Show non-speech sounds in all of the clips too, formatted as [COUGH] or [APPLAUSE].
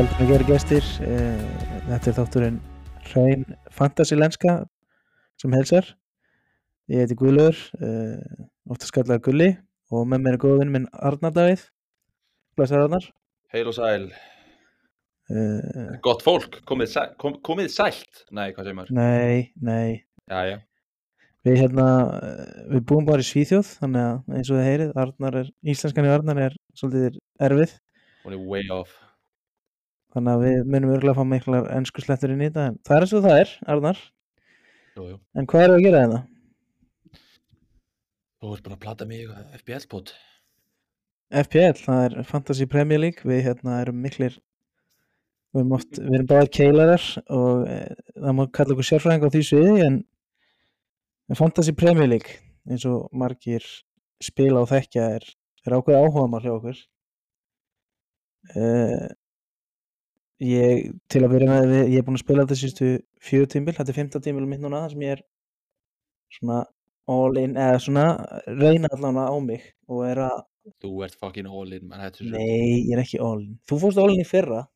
Velkomin að gera gestir. Eh, Þetta er þátturinn Hrein Fantasy lenska sem helsar. Ég heiti Guðlaugur, eh, oftast kallar Gulli og með mér er góðinn minn Arnar Davíð. Blessar Arnar. Heil og sæl, Eh, gott fólk, komið, sæ, kom, komið sælt Nei, hvað segir maður? Nei, nei. Jæja, Við hérna, við búum bara í Svíþjóð, þannig að eins og þið heyrið, Arnar er, íslenskan í Arnar er svolítið erfið. hún er way off Þannig að við munum örgulega að fá miklar ennsku slettur inn í þetta. en Það er eins og það er, Arnar. jú, jú. En hvað er að gera þetta? Þú ert bara að plata mig eitthvað FBL-bót FPL, það er Fantasy Premier League, við hérna erum miklir við erum, oft, við erum báðir keilarar og e, það má kalla okkur sérfræðing á því sviði en Fantasy Premier League eins og margir spila og þekkja er, er ákveð áhuga maður hjá okkur uh, ég til að byrja með ég er búinn að spila þetta sístu fjögur tímbil, þetta er fymta tímbil mitt núna sem ég er svona all in, eða svona reyna allan á mig og er að Þú ert fucking all in, hættu Nei, ég er ekki all in. Þú fórst all in í fyrra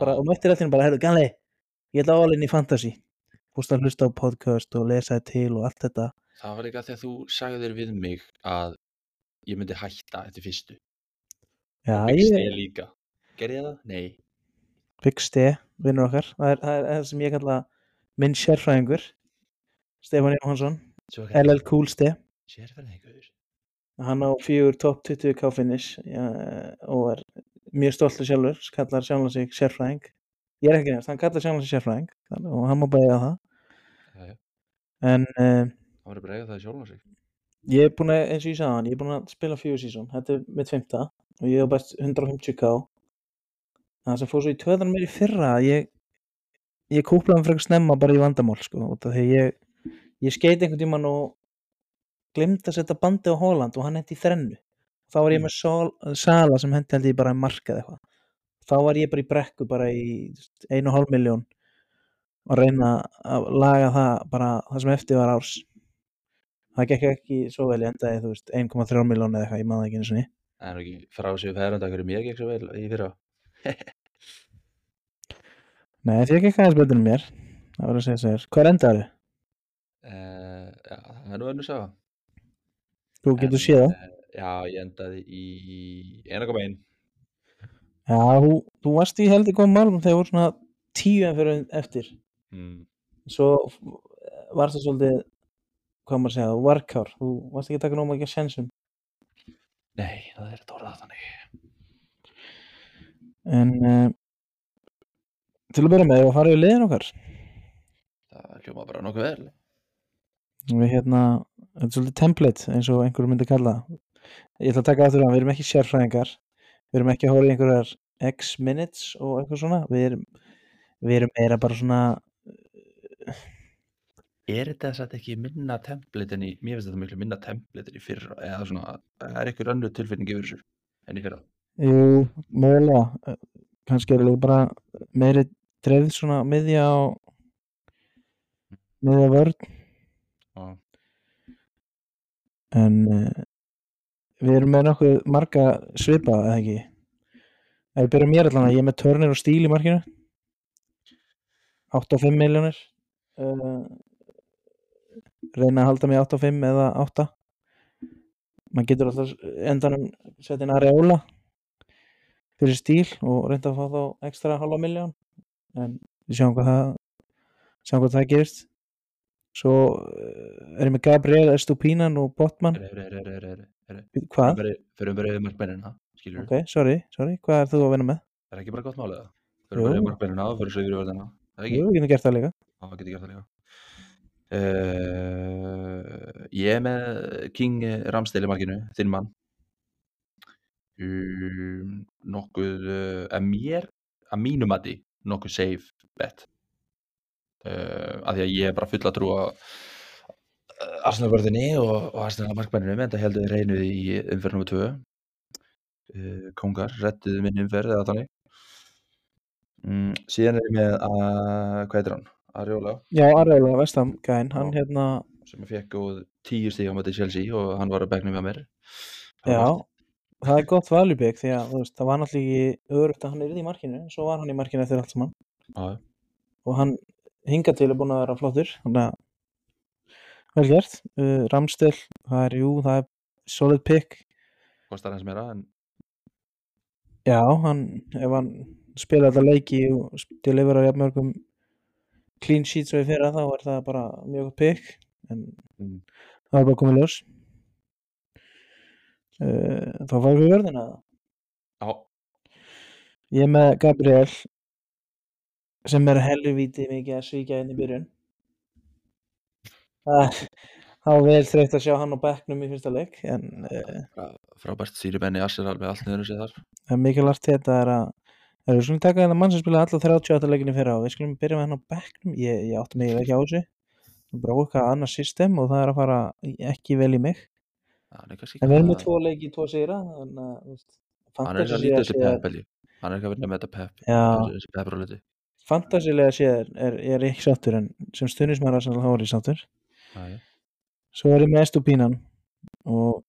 bara, og mættir allir bara, herru, ganli, ég ætla all in í fantasy. Fórst að hlusta á podcast og lesa þér til og allt þetta. Það var líka þegar þú sagðir við mig að ég myndi hætta eftir fyrstu Já, ég Gerði ég það? Nei Big Ste, vinnur okkar. Það er, það er það sem ég kalla minn sérfræðingur, Stefán Jóhansson, LL Cool Ste. Sérfæðingur Hann á fjögur top 20 K-finish ja, og er mjög stoltur sjálfur, kallar sjálfan sig sérfræðing. Ég er ekki nefnst, hann kallar sjálfan sig sérfræðing og hann má bæja það. Það En uh, var bara eiga það sjálf á sig Ég er búin að, eins og ég sagði hann, ég er búin að spila fjögur sísón, þetta er mitt fymta og ég hef bæst 150k. Það sem fór svo í töðan mér í fyrra, að ég, ég kúplaði hann frekar snemma bara í vandamál, sko, því ég, ég skeiti einhvern tímann og glemdi að setja bandi á Holland og hann hendi í þrennu. Þá var ég með sol, sala sem hendi held ég bara í markað eitthvað. Þá var ég bara í brekku bara í einu og hálf miljón og reyna að laga það bara það sem eftir var árs það gekk ekki svo vel, ég endaði, þú veist, 1,3 miljón eða eitthvað, ég maður það ekki eins og ný. Það er ekki frá sig færanda hverju mér gekk svo vel í fyrra Nei, því ekki aðeins betur en mér, það var að segja sér. Hvað endaði þau? uh, Já, það er nú önnur saga Þú getur En, séð það. eh, Já, ég endaði í 1,1 Já, þú, þú varst í heldur góðum málum þegar voru svona tíu en fyrir eftir. mm. Svo var það svolítið, hvað maður að segja, varkár. Þú varst ekki að taka nóma ekki að sjensum. Nei, það er þetta orðað þannig En uh, til að byrja með, að fara í liðin okkar. Það hljóma bara nokkuð vel Við hérna, þetta er svolítið template eins og einhverju myndi kalla það. Ég ætla að taka aftur að við erum ekki sérfræðingar, við erum ekki að horfa í einhverjar x minutes og eitthvað svona, við erum, við erum meira bara svona, Er þetta satt ekki minna template en í, mér finnst þetta miklu minna template en í fyrra, eða svona, það er einhver önnur tilfinning yfir þessu en í fyrra. Jú, mögulega, eh, kannski er líka bara meiri dreifð svona miðja á, miðja vörn, Já. en uh, við erum með nokkuð marga svipa, eða ekki? Ef við byrjum mér allan að ég er með törnir og stíl í markinu. 8-5 miljónir uh, reyna að halda mig 8-5 eða 8 maður getur alltaf endanum setja inn areóla fyrir stíl og reynda að fá þá ekstra halva miljón en við sjáum hvað það sjáum hvað það gerist svo uh, er ég með Gabriel Estupinan og Botman hvað? Fyrir bara yfir markmennina, ok, sorry, sorry, hvað er þú að vinna með? Það er ekki bara gott. Jú. Fyrir bara yfir markmennina og fyrir er ekki? Jú, við getum gert það líka Já, það getur gert það líka. Uh, ég er með King Ramsdale í markinu, þinn mann. Um, nokkuð, uh, að mér, að mínum að því, nokkuð safe bet. Uh, að því að ég er bara full að trúa Arsenal-vörðinni og, og Arsenal-markmenninu, en það heldur reynuð í umferð nr. 2. Uh, kongar, rettuðu minn umferð eða þannig. Mm, síðan er ég með, að, hvað heitir hann? Arjóla. Já, Areola, Vestam, gæn, hann hérna sem fekk góð tíu stíg á mæti Chelsea og hann var að begnum með mér Hann Já, það er gott pick því að veist, það var náttúrulega ekki örugt að hann er í markinu, en svo var hann í markinu eftir allt saman já. og hann hingað til er búin að vera flottur þannig að vel gert uh, Ramstel, það er, jú, það er solid pick Kostar hans meira en já, hann, ef hann spila þetta leiki og deliverar jafnmörgum clean sheets og í fyrra þá er það bara mjög gott pick en Mm. það er bara komið ljós þá fáum við verðina Já, ég er með Gabriel sem er helvíti mikið að svíkja inn í byrjun. Það það var vel þreytt að sjá hann á bekknum í fyrsta leik en frá- frábært. Sýri Benni Arsenal með allt niður sér þar. það mikilvægt þetta er að við skulum taka þetta mann sem spilaði alla 38 leikinni fyrra og við skulum byrja með hann á bekknum. Ég, ég átti mig ekki á þessu. Bara okkar annað system og það er að fara ekki vel í mig en við erum með tvo leiki, tvo að veist, Hann er eitthvað lítið séð- þessi séð- pep Elji Hann er eitthvað að vinna með þetta pep Já. þessi- Þessi pep róliti fantasilega séð er, er, ekki sáttur en sem stundismæra þá er ég já. svo er ég með Estupínan og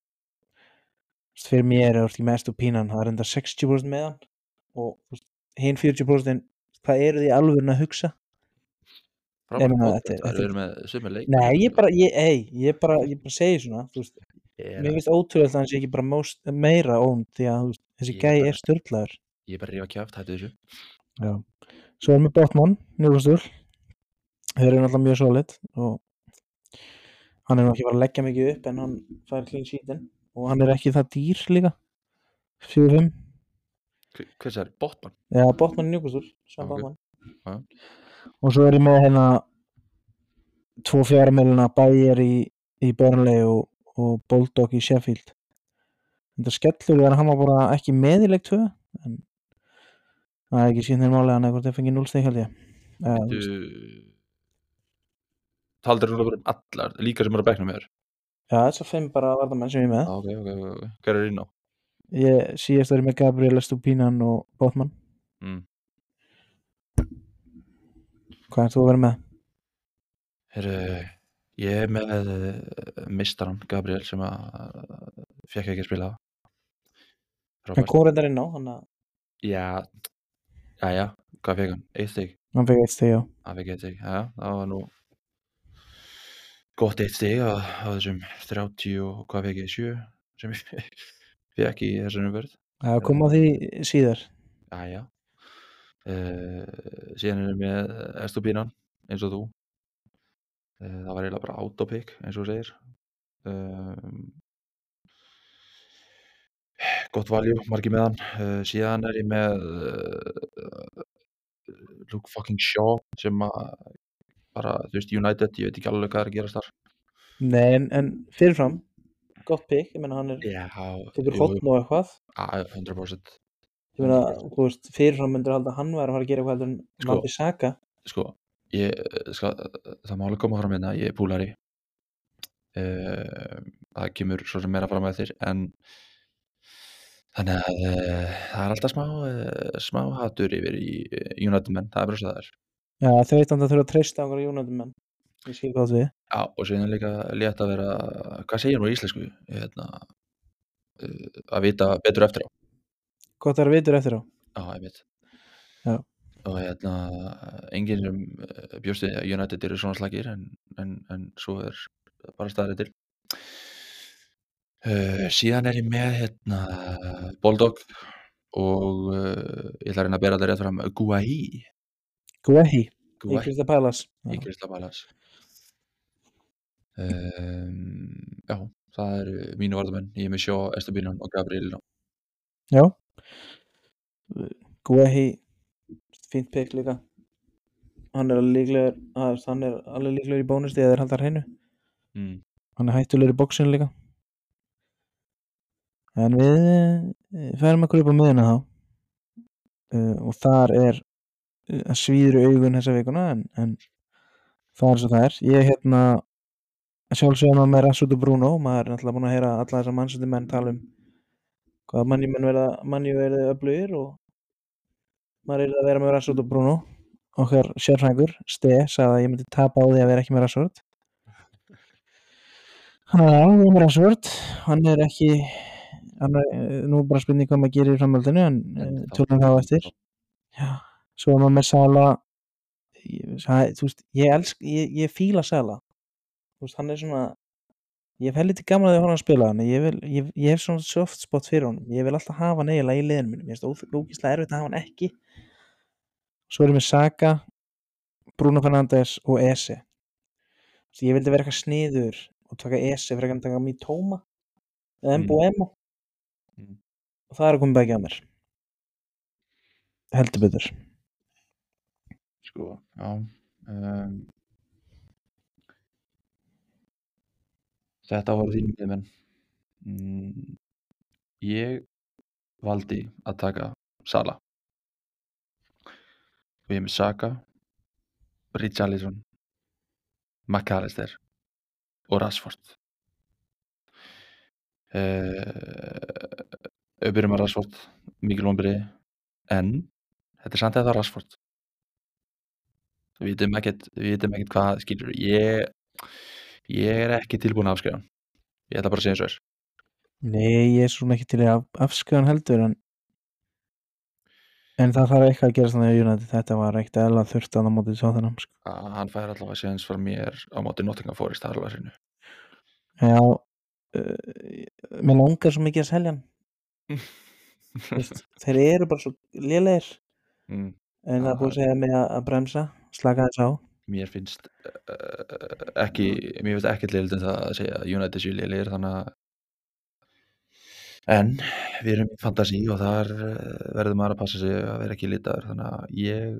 fyrir mér er ég með Estupínan það er enda 60% með hann og hinn 40% hvað eru því alveg að hugsa? Meina, podcast, þetta þetta er- eru verið með sumir leik nei, ég bara, ég, ei, ég bara, ég bara segi svona veist, Ég mér er, finnst ótrúlega að hann sé ekki bara most, meira ónd því að þessi gæi bara- er störtlaður ég er bara að rífa kjáft, hættu þessu Já. Svo erum við Botman, Njúkastur. Þeir eru náttúrulega mjög solid og hann er nú ekki bara að leggja mikið upp en hann fær clean sheetin og hann er ekki það dýr líka. 4-5. Hver- Hvers er Botman? Já, Botman Njúkastur, Svan Ok. Botman. Já. Og svo er ég með hérna tvo fjara meilina Bayer í, í Burnley og, og Bulldog í Sheffield. Þetta skellur að hann var bara ekki með í leik 2 en það er ekki síðan þeir málega hann eitthvað þeir fengið 0 steg held ég. Þú Taldir þú bara um allar, líka sem eru að bekkna með þér Já, þessar fimm bara varðamenn sem ég með. Já, ok, ok, ok, ok Hver er inn á? Ég síðast var ég með Gabriel Estupinan og Botman. Mm. Hvað er þú að vera með? Heru, ég er með uh, mistaran Gabriel sem að uh, fekk ekki að spila Hann Frábært kom reyndar inn á, hann, að- Já, já, já, hvað fekk hann? Eitt stig. Hann fekk eitt steg á. Það fekk eitt stig, já, það var nú gott eitt stig á, þessum 30 og hvað fekk ég, 7 sem ég [LAUGHS] fekk í þessum umverð Það kom á því síðar. Já, já. Uh, Síðan er ég með Estupínan eins og þú Það var eiginlega bara autopick eins og segir um, Gott valjú, margir með hann uh, Síðan er ég með uh, Luke fucking Shaw sem að bara, þú veist, United, ég veit ekki alveg hvað er að gerast þar Nei, en, en fyrirfram, gott pick, ég meina hann er, tekur jú, hotn og eitthvað. á, 100% Ég meina, þú veist, fyrirfram myndur halda að hann væri að fara að gera eitthvað en Sko. Mandi Saka. sko, ég, skal, það má alveg koma fram hérna, ég er púlari uh, það kemur svo sem meira fram með þér en þannig að uh, það er alltaf smá uh, smá hattur yfir í uh, United menn, það er bara svo það er Já, þau veit hann að þurfa að treysta á einhverja Jónættum menn. Ég skil hvað því. Já, og síðan er líka létt að vera hvað segir nú í íslensku hérna, uh, að vita betur eftir á Gott að vera vitur eftir á. Já, ég veit Já. Og hérna enginn sem uh, bjósti United eru svona slagir en, en, en svo er bara staðrið til uh, síðan er ég með hérna Bulldog og uh, ég ætla að reyna að bera þetta rétt fram Guahi Guehi, í Guahi Krista Palace. í Crystal Palace um, já, það eru mínu varðamenn ég er með Sjó, Estebinan og Gabriel. Já. Guehi, fínt pick líka. Hann er alveg líklegur, hann er alveg líklegur í bónusti eða þeir haldar hreinu. mm. Hann er hættulegur í bóksinu líka. En við eh, færum okkur upp á miðuna þá. Uh, og þar er uh, að svíður í augun þessa vikuna en, en það er svo það er. Ég hérna sjálfsögum að með Rassutu Bruno, maður er náttúrulega búin að heyra alla þessar mannsöndi menn tala um hvað manni menn verða, manni verði öflugir og maður er að vera með Rassutu Bruno. Okkar sérfræðingur, Ste, sagði að ég myndi tapa á því að vera ekki með Rassut. Hann er alveg með Rassut, hann er ekki hann er, eh, nú er bara spurning hvað maður gerir í framhaldinu en eh, þá- tölum það á eftir. Já, svo er maður með Sala. Ég, það, þú veist, ég elsk ég, ég fíla Sala. Þú veist, hann er svona ég hef helviti gaman að því að horfa hann spila hann. Ég, vil, ég, ég hef svona soft spot fyrir honum. Ég vil alltaf hafa hann eiginlega í liðinu ég finnst ógíslega erfitt að hafa hann ekki svo erum við Saka Bruno Fernandes og Ese Svo ég vildi vera eitthvað sniður og taka Ese fyrir að taka Mitoma eða Mm. Mbuemo Mm. og það er að koma bækja á mér. Heldur betur. Sko, já um, Þetta voru þínum miðmenn mm, Ég valdi að taka Sala með Saka Richarlison McAllister og Rashford. Öbyrjum að Rashford mikil vonbyrði en þetta er samt eða Rashford? Við vitum ekkert við vitum ekkert hvað skilur. Ég ég er ekki tilbúin að afskrifa hann. ég ætla bara að segja eins og er. Nei, ég er svo mikið til í af, afskjöðan heldur en en það þarf eitthvað að gera þannig að United. Þetta var eitt eðla þurft að á mótið þannig sko. hann fær allavega séðans frá mér á móti Nottingham Forest alveg sinu Já uh, mér langar svo mikið að selja hann. [LAUGHS] Þeir eru bara svo lélegir. Mm, en það er búið að segja mig að, bremsa slaka þess á. Mér finnst uh, ekki mér finnst ekki leild en það að segja að United séu lélegir þannig að en við erum í fantasi og þar uh, verður maður að passa sig að vera ekki litaður. Þannig að ég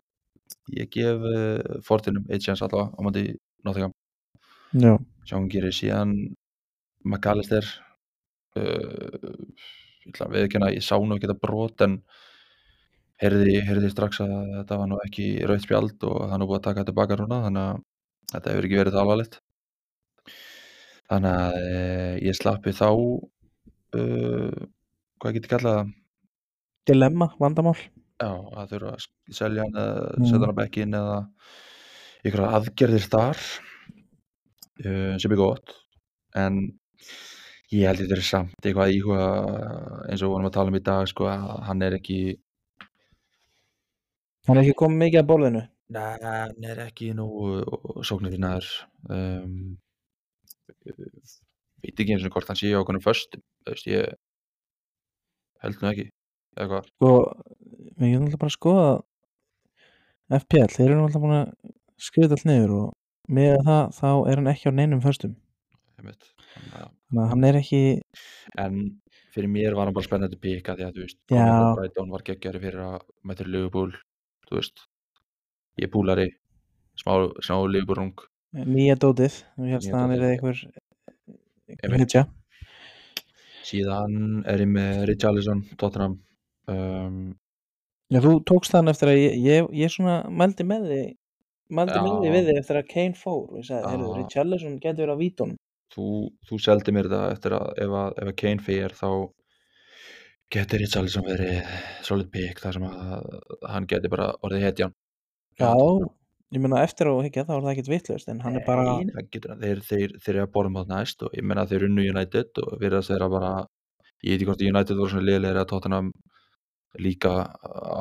ég gef uh, Fortinum eitt chance allavega á móti Nottingham. Já, sjá hún gerir síðan. McAllister uh, ætla að viðkjanna ég sá nú ekki þetta brot en heyrði, heyrði strax að þetta var nú ekki rautt spjald og hann er búið að taka þetta tilbaka núna þannig að þetta hefur ekki verið það alvarlegt. Þannig að uh, ég slappi þá uh, hvað get ég kallað það? Dilemma, vandamál. Já, að þurfa að selja hann eða Mm. setja hann á bekkin eða ykkur aðgerðir þar uh, sem er gott. En ég held þetta er samt eitthvað að íhuga eins og við vorum að tala um í dag sko að hann er ekki Hann er ekki komið mikið að borðinu? Nei, hann er ekki nógu sóknarfinnaður um, veit ekki eins og hvort hann sé á okkur föstum, þú veist, ég held nú ekki eða hvað, Sko, við getum alltaf bara að skoða FPL, þeir eru alltaf búin að þetta allt niður og með það þá er hann ekki á neinum einmitt Þannig að- hann er ekki en fyrir mér var hann bara spennandi píka því að þú veist, Brighton var geggjari fyrir að mættur Liverpool, þú veist. Ég er púlari smá, smá Liverpool-rung nýja dótið hérst Nýja að hann er dótið. Hitja síðan er ég með Richarlison, Tottenham um, Já, þú tókst þann eftir að ég, ég, ég svona mældi með þig mældi með Já. þig við þig eftir að Kane fór. Og ég sagði, Já. Richarlison getur verið á vítunum. Þú, þú seldi mér þetta eftir að ef að, ef að Kane fyrir þá getur Richarlison verið solid pick þar sem að hann getur bara orðið hetjan. Já, ég meina eftir á higgja þá er það ekkert vitlaust en hann er bara Nei, það getur, þeir, þeir, þeir eru að borðum átt næst og ég meina þeir unnu United og virðast þeirra bara ég veit ekki hvort að United voru svona liðlega að Tottenham líka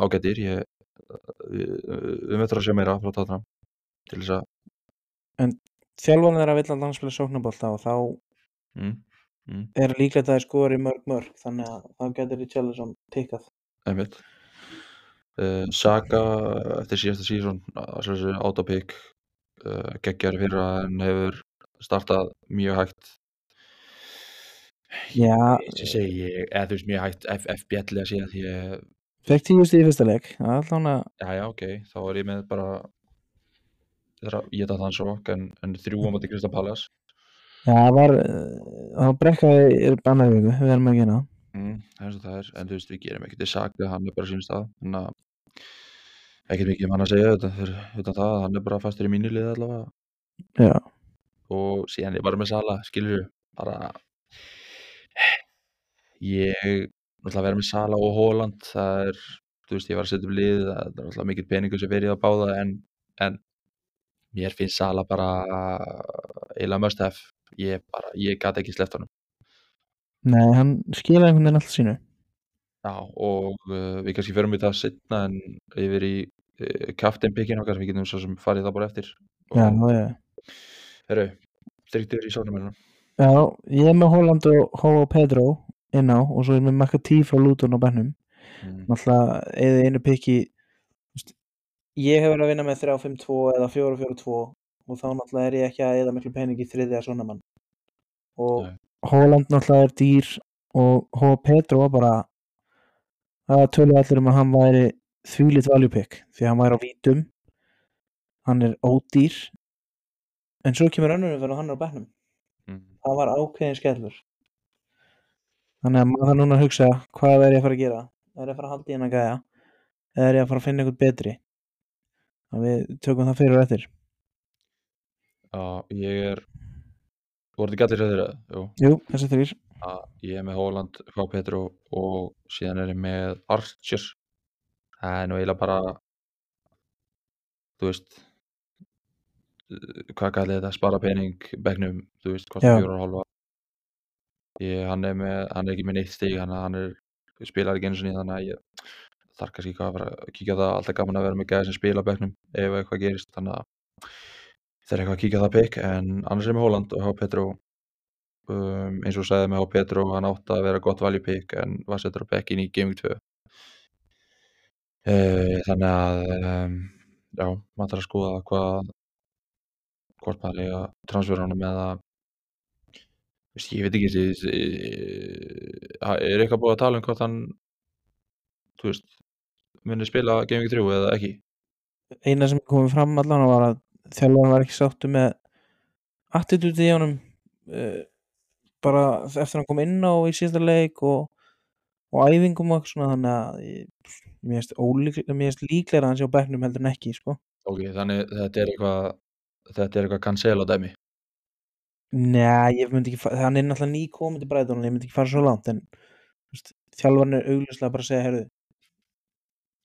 ágættir ég, við, við möttum að sjá meira frá Tottenham til þess að þjálfan þeirra vill alltaf spila sóknabólta og þá mm, mm, er líklegt að þeir skori mörg mörg þannig að þá getur Richarlison pikkað einmitt uh, Saka eftir síðasta sísón autopick uh, geggjari fyrir að hann hefur startað mjög hægt. Já, ég segi, eða þú veist mjög hægt F- FBL að segja því ég fekk tíu stíð í fyrsta leik allan að, já já ok, þá er ég með bara ég þetta þann svo en, en þrjú á móti Krista Pallas já, það var þá brekkaði er bannaði viku, við erum ekki hérna mm, það er og það er, en þú veist við gerum ekkert til Saka, hann er bara sínum stað. Þannig að ekkert mikið um hann að segja utan, fyrir, það, að hann er bara fastur í mínu liði allavega. Já, og síðan ég bara með Sala, skilur bara ég náttúrulega vera með Sala og Holland það er, þú veist, ég var að setja upp lið það er náttúrulega mikið peningur sem verið að báða en, en mér finnst Sala bara eiginlega must have. Ég bara, ég gæti ekki sleppt honum Nei, hann skilaði einhvern veginn alltaf sínu Já, og uh, við kannski förum við það setna en yfir í uh, kaftinpikkin okkar, við getum svo sem farið það bara eftir. Já, Og, já, herru, stryktur í sóknarmennina. já, ég er með Holland og Hó Pedro inn á og svo er með Makati frá Luton á bennum Mm. náttúrulega eða einu veist, ég hefur verið að vinna með 3-5-2 eða 4-4-2 og þá náttúrulega er ég ekki að eða miklu pening í þriðja svona mann og Nei. Holland náttúrulega er dýr og Hó Pedro var bara það tölu allir um að hann væri þvílitt value pick því hann væri á vítum. Hann er ódýr. En svo kemur önnur umferð og hann er á bennum Mm. það var ákveðin skellur. Þannig að maður núna hugsa hvað er ég að fara að gera? Er ég að fara að halda í hennar gæja? Eða er ég að fara að finna einhvern betri? Að við tökum það fyrir og eftir. Já, ég er, voru þetta gætlir þeirra? Jú, jú, þessi þrýr að ég er með Holland, H. Petro og síðan er ég með Archer. Það er nú eiginlega bara, þú veist, hvað kallið þetta, spara pening, begnum, þú veist, kostar fjóra og hálfa. Ég, hann, er með, hann er ekki með neitt stig, hann, er, spilar ekki eins og nýð, þannig að ég þarf kannski eitthvað að að kíkja það, alltaf gaman að vera með gæði sem spila begnum ef eitthvað gerist, þannig að er eitthvað að kíkja á það pikk, en annars er með Holland og H. Petro um, eins og sagði með H. Petro hann átti að vera gott value pick en var settur á bekkin í Gaming 2 uh, þannig að um, já, maður þarf að skoða hvað hvort maður er að transfera honum eða veist, ég veit ekki þessi, er eitthvað búið að tala um hvort hann þú veist muni spila Gaming 3 eða ekki eina sem komið fram allan var að þjálfur var ekki sáttu með attitúti í honum uh, bara eftir að hann kom inn á í síðasta leik og, og æfingum og svona þannig að ég, mér finnst líklega að hann sé á bekknum heldur en ekki sko. ok, þannig þetta er eitthvað þetta er eitthvað cancel á dæmi Nei, ég myndi ekki hann er náttúrulega ný komið til Bræðun ég myndi ekki fara svo langt en þjálfarinn er augljóslega bara að segja herðu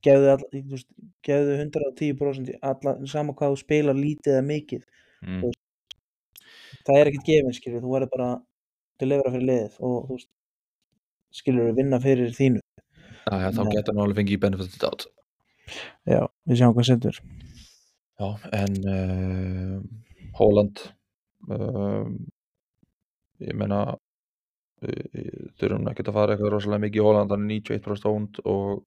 gefðu, all, þú veist, gefðu 110% í alla, sama hvað þú spilar lítið eða mikið mm. Þú það er ekkert gefin skilur, þú verður bara að delivera fyrir liðið og þú veist, skilur vinna fyrir þínu Já, já, þá Nei. getur hann alveg fengið benefit doubt já, við sjáum hvað setur Já, en uh, Holland um, ég meina við þurfum ekkert að fara eitthvað rosalega mikið í Holland, hann er 91% ónd og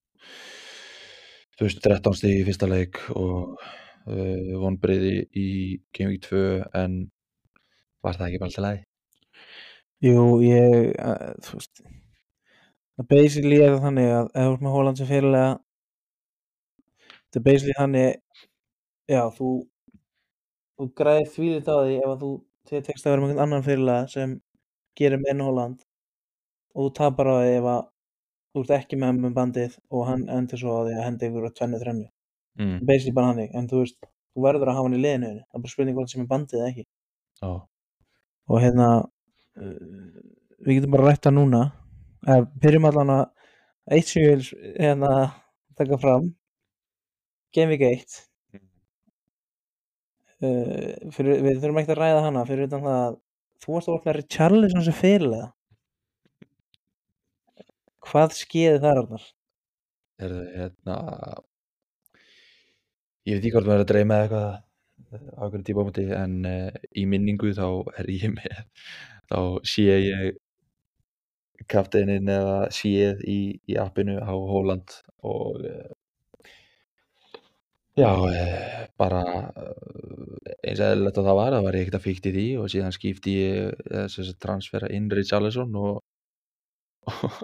þú veist 13 stig í fyrsta leik og uh, vonbreiði í Game Week 2 en var það ekki bara alltaf leið? jú, ég uh, þú veist basically er það þannig að ef þú ert með Holland sem fyrirlega það er basically þannig já, þú þú græðir því þetta á því ef þú þið tekst að vera með einhvern annan fyrirlega sem gerir með enn Holland og þú tapar á því ef að þú ert ekki með hann með bandið og hann endur svo á því að henda ykkur á tvennu þrennu. Mm. basically bara hannig, en þú veist þú verður að hafa hann í liðinu það er bara spurning hvort sem er bandið eða ekki. Já, og hérna uh, við getum bara rætt það núna. Eða byrjum allan að eitt sem ég vil hérna taka fram. Game Week 1 uh, fyrir, við þurfum ekki að ræða hana fyrir utan það að þú varst að opna Richarlison sem fyrirlega hvað skeiði þar Arnar? er það hérna ég veit ekki hvort maður er að dreyma eða eitthvað á einhverjum típamóti en uh, í minningu þá er ég [LAUGHS] með þá sé ég kafteinin eða séð í, í appinu á Holland og uh, já uh, bara eins og eðlilegt að það var það var ég ekkert að fíkt í því og síðan skipti ég þess að transfera inn Richarlison og [LAUGHS] og,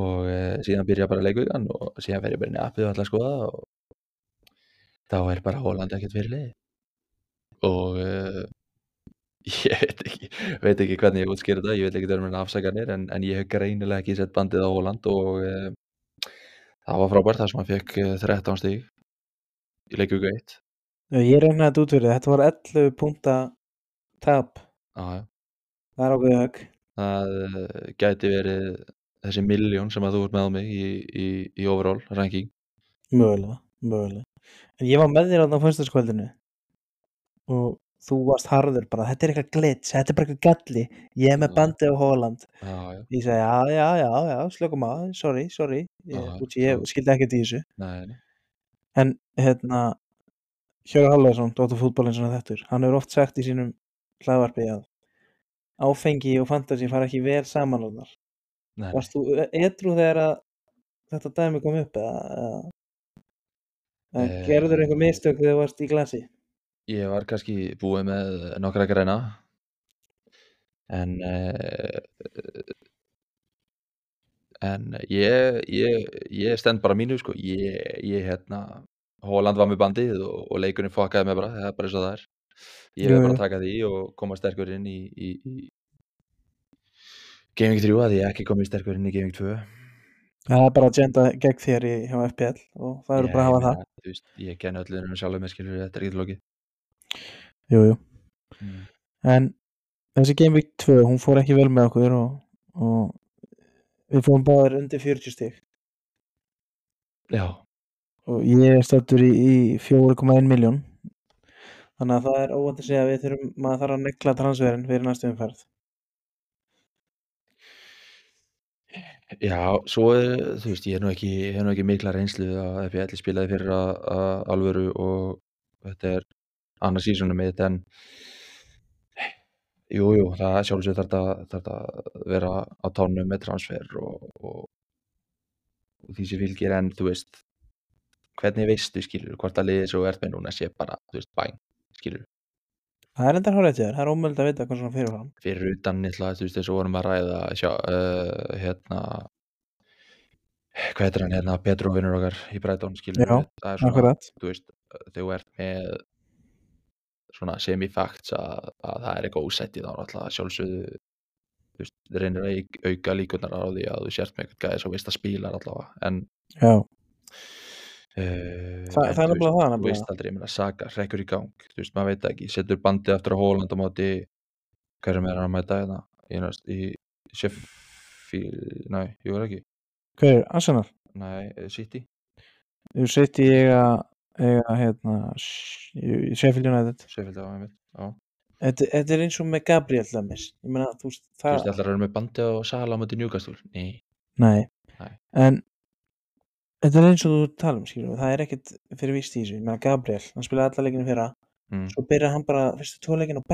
og uh, síðan byrja bara leikvíkan og síðan fer ég bara inn í appið og að skoða og þá er bara Holland ekkert fyrir liði og uh, [LAUGHS] ég veit ekki, veit ekki hvernig ég útskýra þetta, ég veit ekki það er mér afsakanir en, en ég hef greinilega ekki sett bandið á Holland og uh, það var frábært þar sem hann fekk uh, 13 stíg í leikvíku 1 Já, ég reynaði þetta út fyrir þetta var 11 punta tap. Já. það er ákveðið högg það uh, gæti verið þessi miljón sem að þú ert með á mig í, í, í overall ranking. Mögulega, mögulega. En ég var með þér á það fyrstaskvöldinu og þú varst harður bara, þetta er eitthvað glitch, þetta er bara eitthvað galli. Ég er með Já. bandið á Holland. Já, já, ég segi, já, já, já, já, slökum að sorry, sorry, ég, Já, út, ég skildi ekkert í þessu. Nei, en hérna Dóttur fútbolinn svona þettur hann hefur oft sagt í sínum hlaðvarpi að áfengi og fantasi fara ekki vel saman nei. varst þú edru þegar að þetta dæmi kom upp eða, eða, eða Eh, gerður einhver mistök þegar þú varst í glasi? Ég var kannski búið með nokkra greina. En uh, en ég, ég, ég stend bara mínu sko. Ég, ég hérna Holland var með bandið og, og leikurinn fokkaði mig bara, það er bara eins og það er ég Jú, verð bara að taka því og koma sterkur inn í, í, í Gaming 3 að ég ekki komið sterkur inn í Gaming 2 það er bara agenda gegn þér í, hjá FPL og það eru bara að hafa það. það veist, Ég kenni öllum sjálfum með skilur þetta er ekki lokið jú, jú. mm. en þessi Week 2 hún fór ekki vel með okkur og, og við fórum báðir undir 40 stig. Já, og ég er stættur í, í 4,1 miljón þannig að það er óvænt að segja að við þurfum maður þarf að nekla transferin fyrir næstu umferð. Já, svo er, þú veist, ég hef nú ekki, ég hef nú ekki mikla reynslu að FPL spilaði fyrir að, að alvöru og þetta er annars sísonum mitt en jú, jú, það er sjálfsög þarf þetta að vera á tánum með transfer og, og, og því sem fylgir en, þú veist, hvernig veistu, skilur, hvort að liðið svo ert með núna sé bara, þú veist, bæn, skilur, það er enda hárið til þér, það er ómöld að vita hvað svona fyrirfram fyrir utan, eitthvað, þú veist, þess að vorum að ræða, sjá, uh, hérna, hvað heitir hann, hérna, Petro vinnur okkar í Brighton, skilur, Já, það er svona, þú veist, þú ert með svona semi-facts að, að það er eitthvað ósætti þá er alltaf sjálfsögðu þú veist, reynir að auk- auka líkunar á því að þú sért með eitthvað gæði svo veist að spílar allavega en já, uh, Þa, það er nefnilega það veist aldrei, ég meina Saga rekkur í gang, þú veist, maður veit það ekki setur bandið aftur á Hóland á móti hverjum er hann að mæta hérna í, næst- í Sheffield, næ, jú er ekki? Hver er, Arsenal? næ, eh, City, þú í eiga, eiga hérna, Sheffield United. Sheffield á einmitt, já. Þetta, þetta er eins og með Gabriel dæmis ég meina, þú veist, þú veist, það allar eru með bandið á Sala á móti Newcastle, nei, nei, Nei. en þetta er eins og þú tala um, skilur það er ekkert fyrir víst í þessu, meina Gabriel hann spilaði alla leikinu fyrra, mm, svo byrjaði hann bara fyrstu tvo leikinu á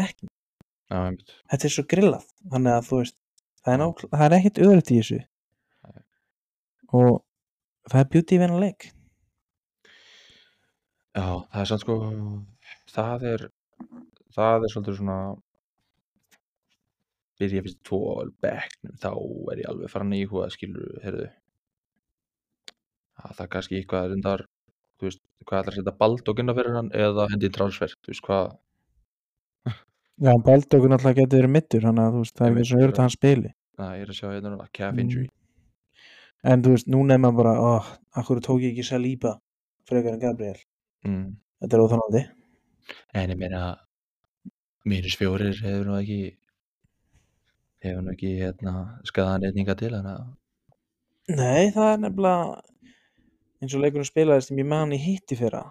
já, einmitt. Þetta er svo grillað þannig að þú veist það er, ná, það er ekkert öðrugt í þessu. Nei. og það er beauty í venna leik. Já, það er samt sko, það er, það er svolítið svona, byrja fyrst tvo á bekknum, þá er ég alveg farin í húa, skilur, heyrðu, að það er kannski eitthvað reyndar, þú veist, hvað ætlar að setja baldókina fyrir hann eða hendi transfer, þú veist, hvað, Já, Baldókur náttúrulega getur verið mittur þannig að þú veist, það er veit, svo öðrugt já. að hann spili na, ég er að sjá hérna núna, calf Mm. injury, en þú veist, núna er maður bara oh, akkur tók ég ekki Saliba frekar en Gabriel mm. þetta er óþálandi en ég meina, mínus fjórir hefur nú ekki, hefur nú ekki, hérna, skaðan einninga til, þannig að, Nei, það er nefnilega eins og leikurinn spilaðist sem ég man í hitti fyrra.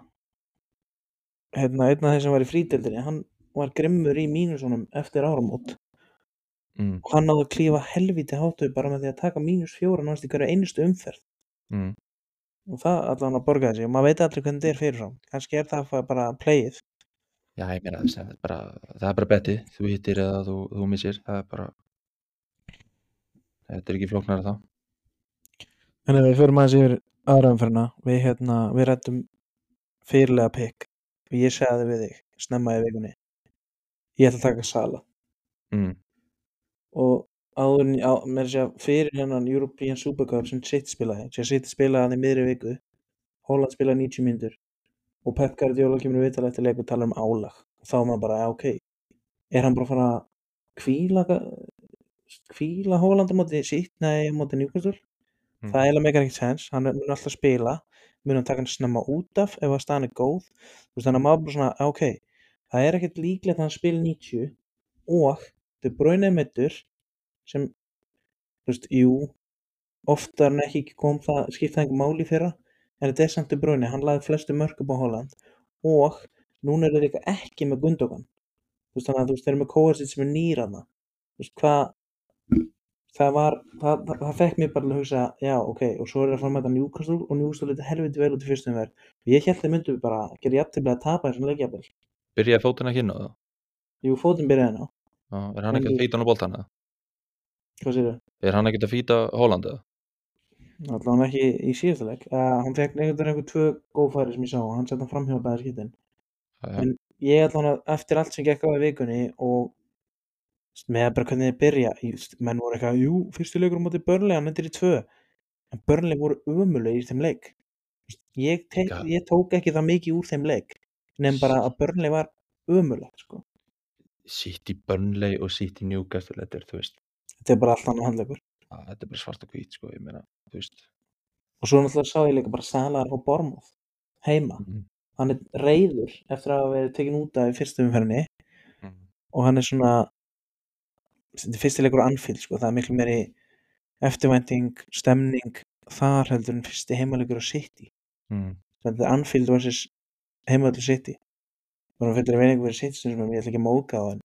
Hérna, einn af þeir sem var í frídeldinni hann var grimmur í mínusunum eftir áramót. Mm, og hann náði að klífa helviti hátu bara með því að taka mínus fjóra náðast í hverju einustu umferð. Mm, og það allan að borga sig og maður veit aldrei hvernig þetta er fyrirfram kannski er það bara playið. Já, ég meina þess að bara, það er bara betið, þú hittir eða þú, þú missir, það er bara, þetta er ekki flóknar það. en ef við förum aðeins yfir aðra umferðina við, hérna, við rættum fyrirlega pikk og ég segði við þig snemma í vikunni ég ætla að taka Sala. Mm, og áður á, að fyrir hennan European Supercup sem City spilaði sem City spilaði hann í miðri viku Holland spilaði 90 mínútur og Pep Guardiola kemur við viðtal eftir leik og tala um álag og þá er maður bara, ok. Er hann bara að fara að kvíla kvíla Holland á móti sitt, nei, á móti Newcastle mm, það eiginlega meikar ekkert sens, hann mun alltaf spila. Mun hann taka hann snemma út af ef að staðan er góð. Þú veist þannig að maður bara svona, ok það er ekkert líklegt að hann spil 90 og Bruyne er meiddur sem þú veist, jú oftar en ekki kom það skipta einhver máli í fyrra en þetta er samt De Bruyne, hann laði flestu mörg upp á Holland og núna er það líka ekki með Gundogan. Þú veist þannig að þú veist þeir eru með Kovacic sem er nýr hana þú veist hvað það var, það, það, það fekk mér bara til að hugsa já ok, og svo er það að fara með þetta Newcastle og Newcastle lítið helviti vel út í fyrstum verð og ég held þeir myndu bara gera jafntefli að tapa þessum leikjafel Byrjaði fótinn ekki inn á það? jú, fótinn byrjaði ná, Já, er hann ekki að fýta hann á boltan eða? hvað sér Er hann ekki að fýta Holland eða? allavega ekki í síðasta leik. Uh, hann fekk einhvern veginn tvö góð færi sem ég sá og hann sett hann framhjá bæði skiptin Já, En ég allavega eftir allt sem gekk á í vikunni og með bara hvernig þið byrja menn voru eitthvað, jú, fyrstu leikur á móti Burnley hann endur í tvö en Burnley voru ömuleg í þeim leik ég, tek, Já. ég tók ekki það mikið úr þeim leik nefn bara að Burnley var ömuleg sko. City Burnley og City Newcastle þetta er, þetta er bara allt annað handleikur að, þetta er bara svart og hvít sko, ég meina, og svo náttúrulega sá ég líka bara Salah á Bormoth heima, mm. hann er reyður eftir að hafa verið tekin út af í fyrstu umferðinni Mm. og hann er svona þetta er fyrsti leikur á Anfield sko, það er miklu meiri eftirvænting, stemning þar heldur en fyrsti heimaleikur á City. Mm. þetta er Anfield vs heimaleikur City. Bara fyrir að vera einhver City sem ég ætla ekki að móka á en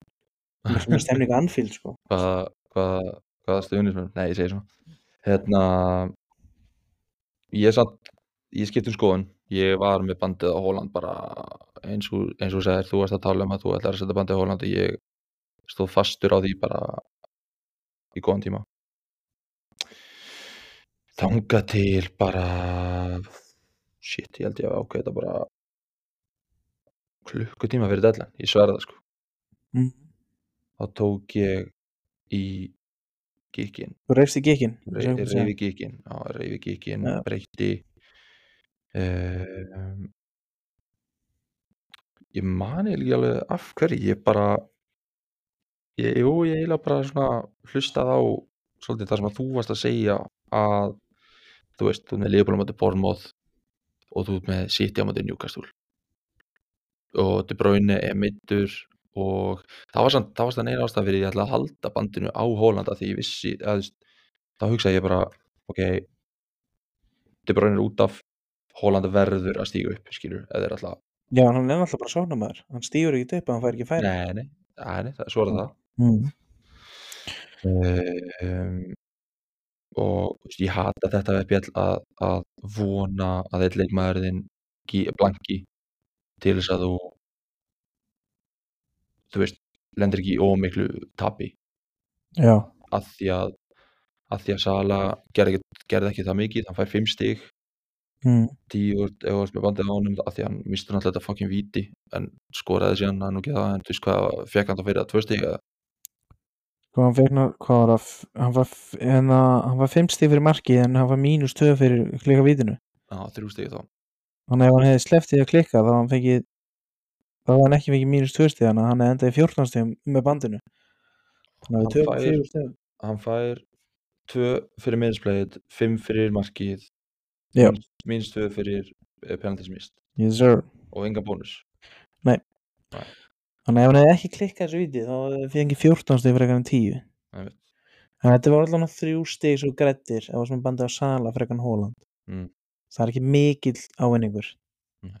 miklu [LAUGHS] meiri stemning á Anfield sko. Hvaða, hvaða, hvaða stuðnismenn? Nei, ég segi svona. Hérna Ég er samt, ég skipt um skoðun. Ég var með bandið á Holland bara eins og, eins og segir, þú varst að tala um að þú ætlar að setja bandið á Holland og ég stóð fastur á því bara í góðan tíma Þanga til bara shit, ég held ég að ákveða þetta bara klukkutíma fyrir dellan, ég sverða sko mm. þá tók ég í gikkin þú reyfst í gikkin reyfi gikkin já, reyfi gikkin, Já. breytti um, ég mani ekki alveg af hverju, ég bara ég, jú, ég eiginlega bara svona hlustað á svolítið það sem að þú varst að segja að þú veist, þú ert með Leopold á móti Bournemouth og þú ert með City á móti Newcastle. Og De Bruyne er meiddur og það var samt, það var samt eina ástæð fyrir ég ætla að halda bandinu á Hólanda því ég vissi, að, þá hugsaði ég bara ok De Bruyne er út af Hólanda verður að stíga upp, skilur, eða er alltaf já, hann er alltaf bara sónamaður hann stýgur ekki upp hann fær ekki færi. Nei, nei, nei, nei það, svo er það mm. um, og þú veist, ég hata þetta við bjall að, að vona að eitt leikmaðurinn gi- blanki til þess að þú þú veist, lendir ekki í ómiklu tapi já, að því að að því að Sala gerði ekki, gerði ekki það mikið hann fær 5 stig, mm. 10 úr ef þú varst með bandið á honum að því að hann mistur náttúrulega þetta fucking víti en skoraði síðan hann og geða en þú veist hvað, fekk hann það fyrir að 2 stig eða Sko hann fekk ná, hvað var það, hann var, hérna, hann var 5 stíð fyrir markið en hann var mínus 2 fyrir klika vítinu. Já, 3 stig þá Þannig ef hann hefði í að klikka þá hann fengið, þá var hann ekki fengið mínus 2 stíð þannig að hann hefði endað í 14 stíðum með bandinu. Þannig að Hann fær- 4 stíðum. hann fær 2 fyrir miðinsplegið 5 fyrir markið mínus 2 fyrir penaltismist yes sir. og enga bónus Þannig að ef hann hefði ekki klikkað þessu vítið þá fengið 14 stíð fyrir ekkan 10. Einmitt. En þetta var allavega þrjú stíð svo grættir ef það sem bandið á Sala fyrir ekkan Hóland. Mm. Það er ekki mikill ávinningur. Nei.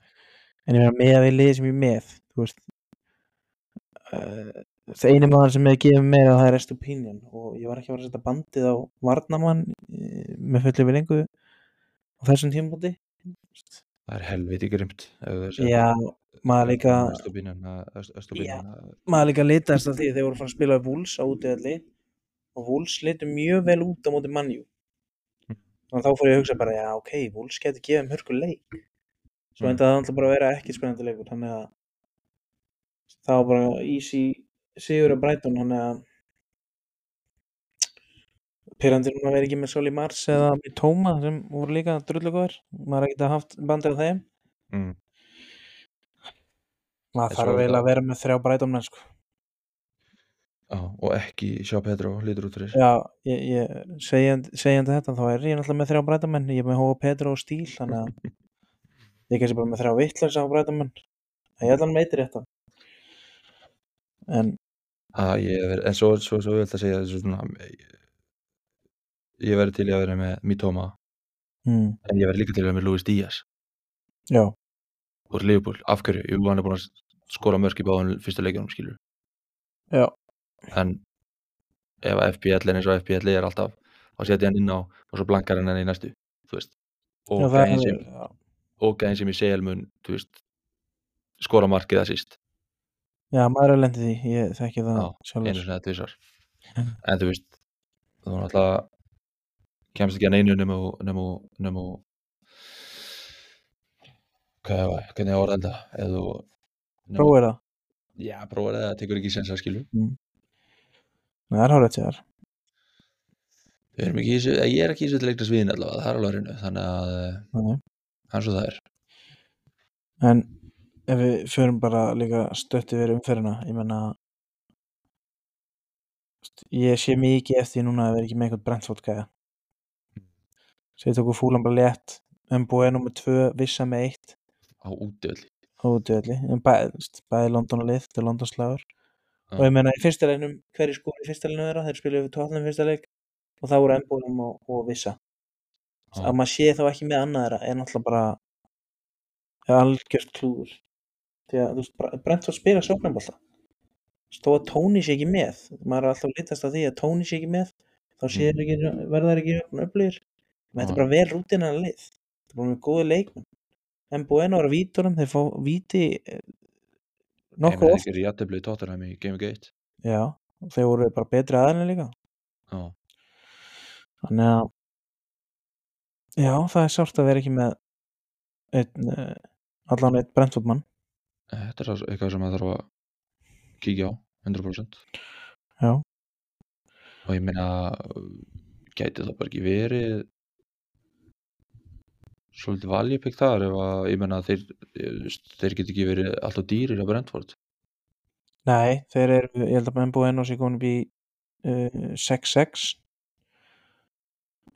En ég meina með að við liðið sem ég með, þú veist, uh, það eini maður sem hefði gefið meira það er Estupinian og ég var ekki að vera að setja bandið á Varnamann uh, með fullu við lengu á þessum tímabóti. Það er helviti grimt Já, maður líka, Östubínan maður líka litast af því að þeir voru að fara að spila Vúls á útiðalli og Vúls litur mjög vel út á móti mannjú. Mm. Þannig að þá fór ég að hugsa bara, já ok, Vúls getur gefið um hörku leik. Svo Mm. endaði það alltaf bara að vera ekki spennandi leikur, þannig að það var bara easy sigur að Brighton, þannig að Pyrrandir núna verið ekki með Soli Mars eða með Tóma sem voru líka drullugóðir, maður er ekki að haft bandið á þeim. mm. Maður þarf er það- að vera með þrjá menn sko. Já, og ekki sjá Pedro lítur út fyrir Já, ég, ég segjandi, segjandi þetta þá er ég náttúrulega með þrjá Brighton menn, ég er með Hóa Pedro og Stíl, þannig að ég er kannski bara með þrjá vittlösa á Brighton menn. En ég ætla hann meitir þetta. En að ég en svo, svo, svo vil það segja þessu svona ég, verið til í að vera með Mitoma. Mm, en ég verið líka til í að vera með Luis Díaz. Já, úr Liverpool, af hverju, jú, hann er búin að skora mörk í báðum fyrsta leikjunum, skilur Já. en ef að FPL er eins og FPL er alltaf þá setja hann inn á og svo blankar hann hann í næstu þú veist. Og það gæðin sem, já, og gæðin sem í segil mun þú veist, skora markið að síst já, maður er lendið því, ég þekki það Já, einu sinni eða tvisar [LAUGHS] en þú veist þú náttúrulega kemst ekki að neinu nema nema nema hvað hvernig ég orða þetta? Eða Prófið það. já, prófar það, það tekur ekki sens að skilu Nei, Það er hárið til þessu, ég er ekki í til leikna sviðin allavega, það er alveg reynu þannig að eh, Nei. eins og það er. En ef við förum bara líka stötti verið umferðina, ég menna ég sé mikið eftir núna að vera ekki með einhvern brentfótt gæða. Ég tóku fúlan bara létt, Mbúi er nummið tvö, Vissa með eitt, á útöðli ódöðli, en bæði, bæði London og lið, þetta er London slagur. Já. Og ég menna í fyrsta leiknum, hverju skóri í fyrsta leiknum þeirra, þeir spiluðu við tóttunum fyrsta leik og það voru Mbúi og, og Vissa. Já. Að maður sé þá ekki með annað þeirra er náttúrulega bara er algjört klúður. Því að veist, Brentford spila sóknarbolta. Þó að Tóni sé ekki með, maður er alltaf litast af því að Tóni sé ekki með, þá Mm. þeir ekki, verða þeir ekki öflugir. Þetta er bara vel rútina lið. Þetta er bara með góði leikmenn. En búinn að vera vítunum, þeir fá víti eh, nokkuð með oft. ekki jættibli í Tottenham í Game of Gate Já, þeir voru bara betri aðeins líka. já, Þannig að, já, það er sárt að vera ekki með einn, uh, allan einn Brentford mann. þetta er eitthvað sem maður þarf að kíkja á 100% Já. og ég meina gæti það bara ekki verið svolítið valjupik þar ef að ég meina þeir, þeir get ekki verið alltaf dýrir á Brentford. Nei, þeir eru, ég held að menn búið enn og sér komin upp í uh, 6-6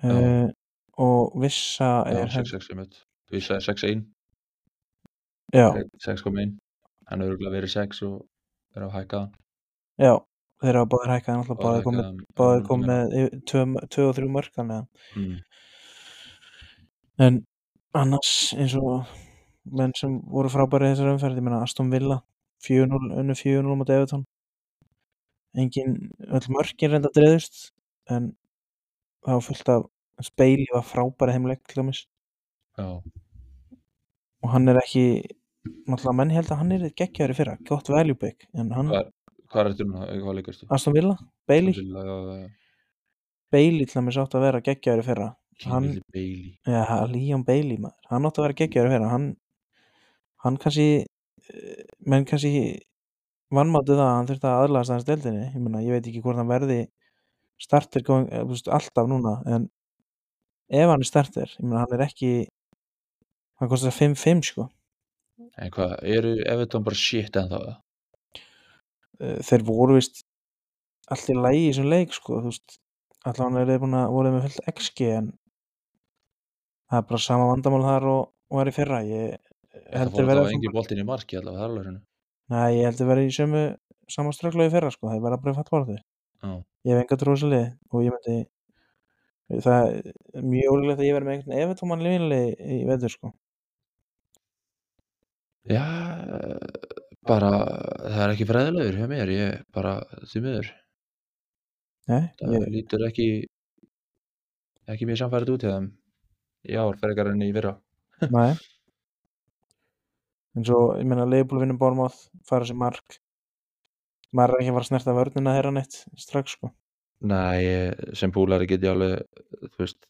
uh, og vissa já, er 6-6 ég með við sagði 6-1 já, 6,1 hann hefur örugglega verið 6 og er að hækka hann. Já, þeir hafa báðir hækkað náttúrulega Báðir báðir komið, hann- komið með yfir- tvö, tvö og þrjú mörk þannig að mm, en annars eins og menn sem voru frábæri í þessari umferð, ég meina Aston Villa 4-0, unnu 4-0 mot Everton. Engin, öll mörkin reynda dreðust en það var fullt af Speili var frábæri heimleik til dæmis. Já, og hann er ekki náttúrulega menn held að hann er geggjaður í fyrra gott value pick, en hann hvað, hvað er þetta núna, hvað leikastu Aston Villa, Bailey, Bailey til dæmis átt að vera geggjaður í fyrra hann, Kingsley Bailey. Ja, Leon Bailey maður, hann átt að vera geggjaður í fyrra hann, hann kannski eh, menn kannski vannmáttu það að hann þurfti að aðlagast aðeins deildinni, ég meina, ég veit ekki hvort hann verði starter going, eh, þú veist, alltaf núna, en ef hann er starter, ég meina, hann er ekki hann kostar 5-5 sko. En hvað, eru Everton bara shit en það Eh, þeir voru vist allt í lagi í þessum leik sko, þú veist. Allan er þeir búin að voru með fullt XG en það er bara sama vandamál þar og, og er í fyrra. Ég það held fór þeir verða alltaf engin boltinn í marki allavega, það er alveg Nei, ég held þeir verða í sömu sama strögglu í fyrra sko, þeir verða bara í fallvartu já, ég hef enga lið og ég myndi það er mjög ólíklegt að ég verði með einhvern efutóman lifinlega í veður sko. Já bara, það er ekki fræðilegur hjá mér, ég bara því miður, Nei, það ég, lítur ekki ekki mjög samfærið út í þeim í ár, frekar enn í fyrra. [LAUGHS] Nei. En svo, ég meina Leifbúl vinnum Bormáð fara sér mark. Maður er ekki að fara að snerta vörnina þeirra neitt strax sko. Nei, sem púlari get ég alveg, þú veist,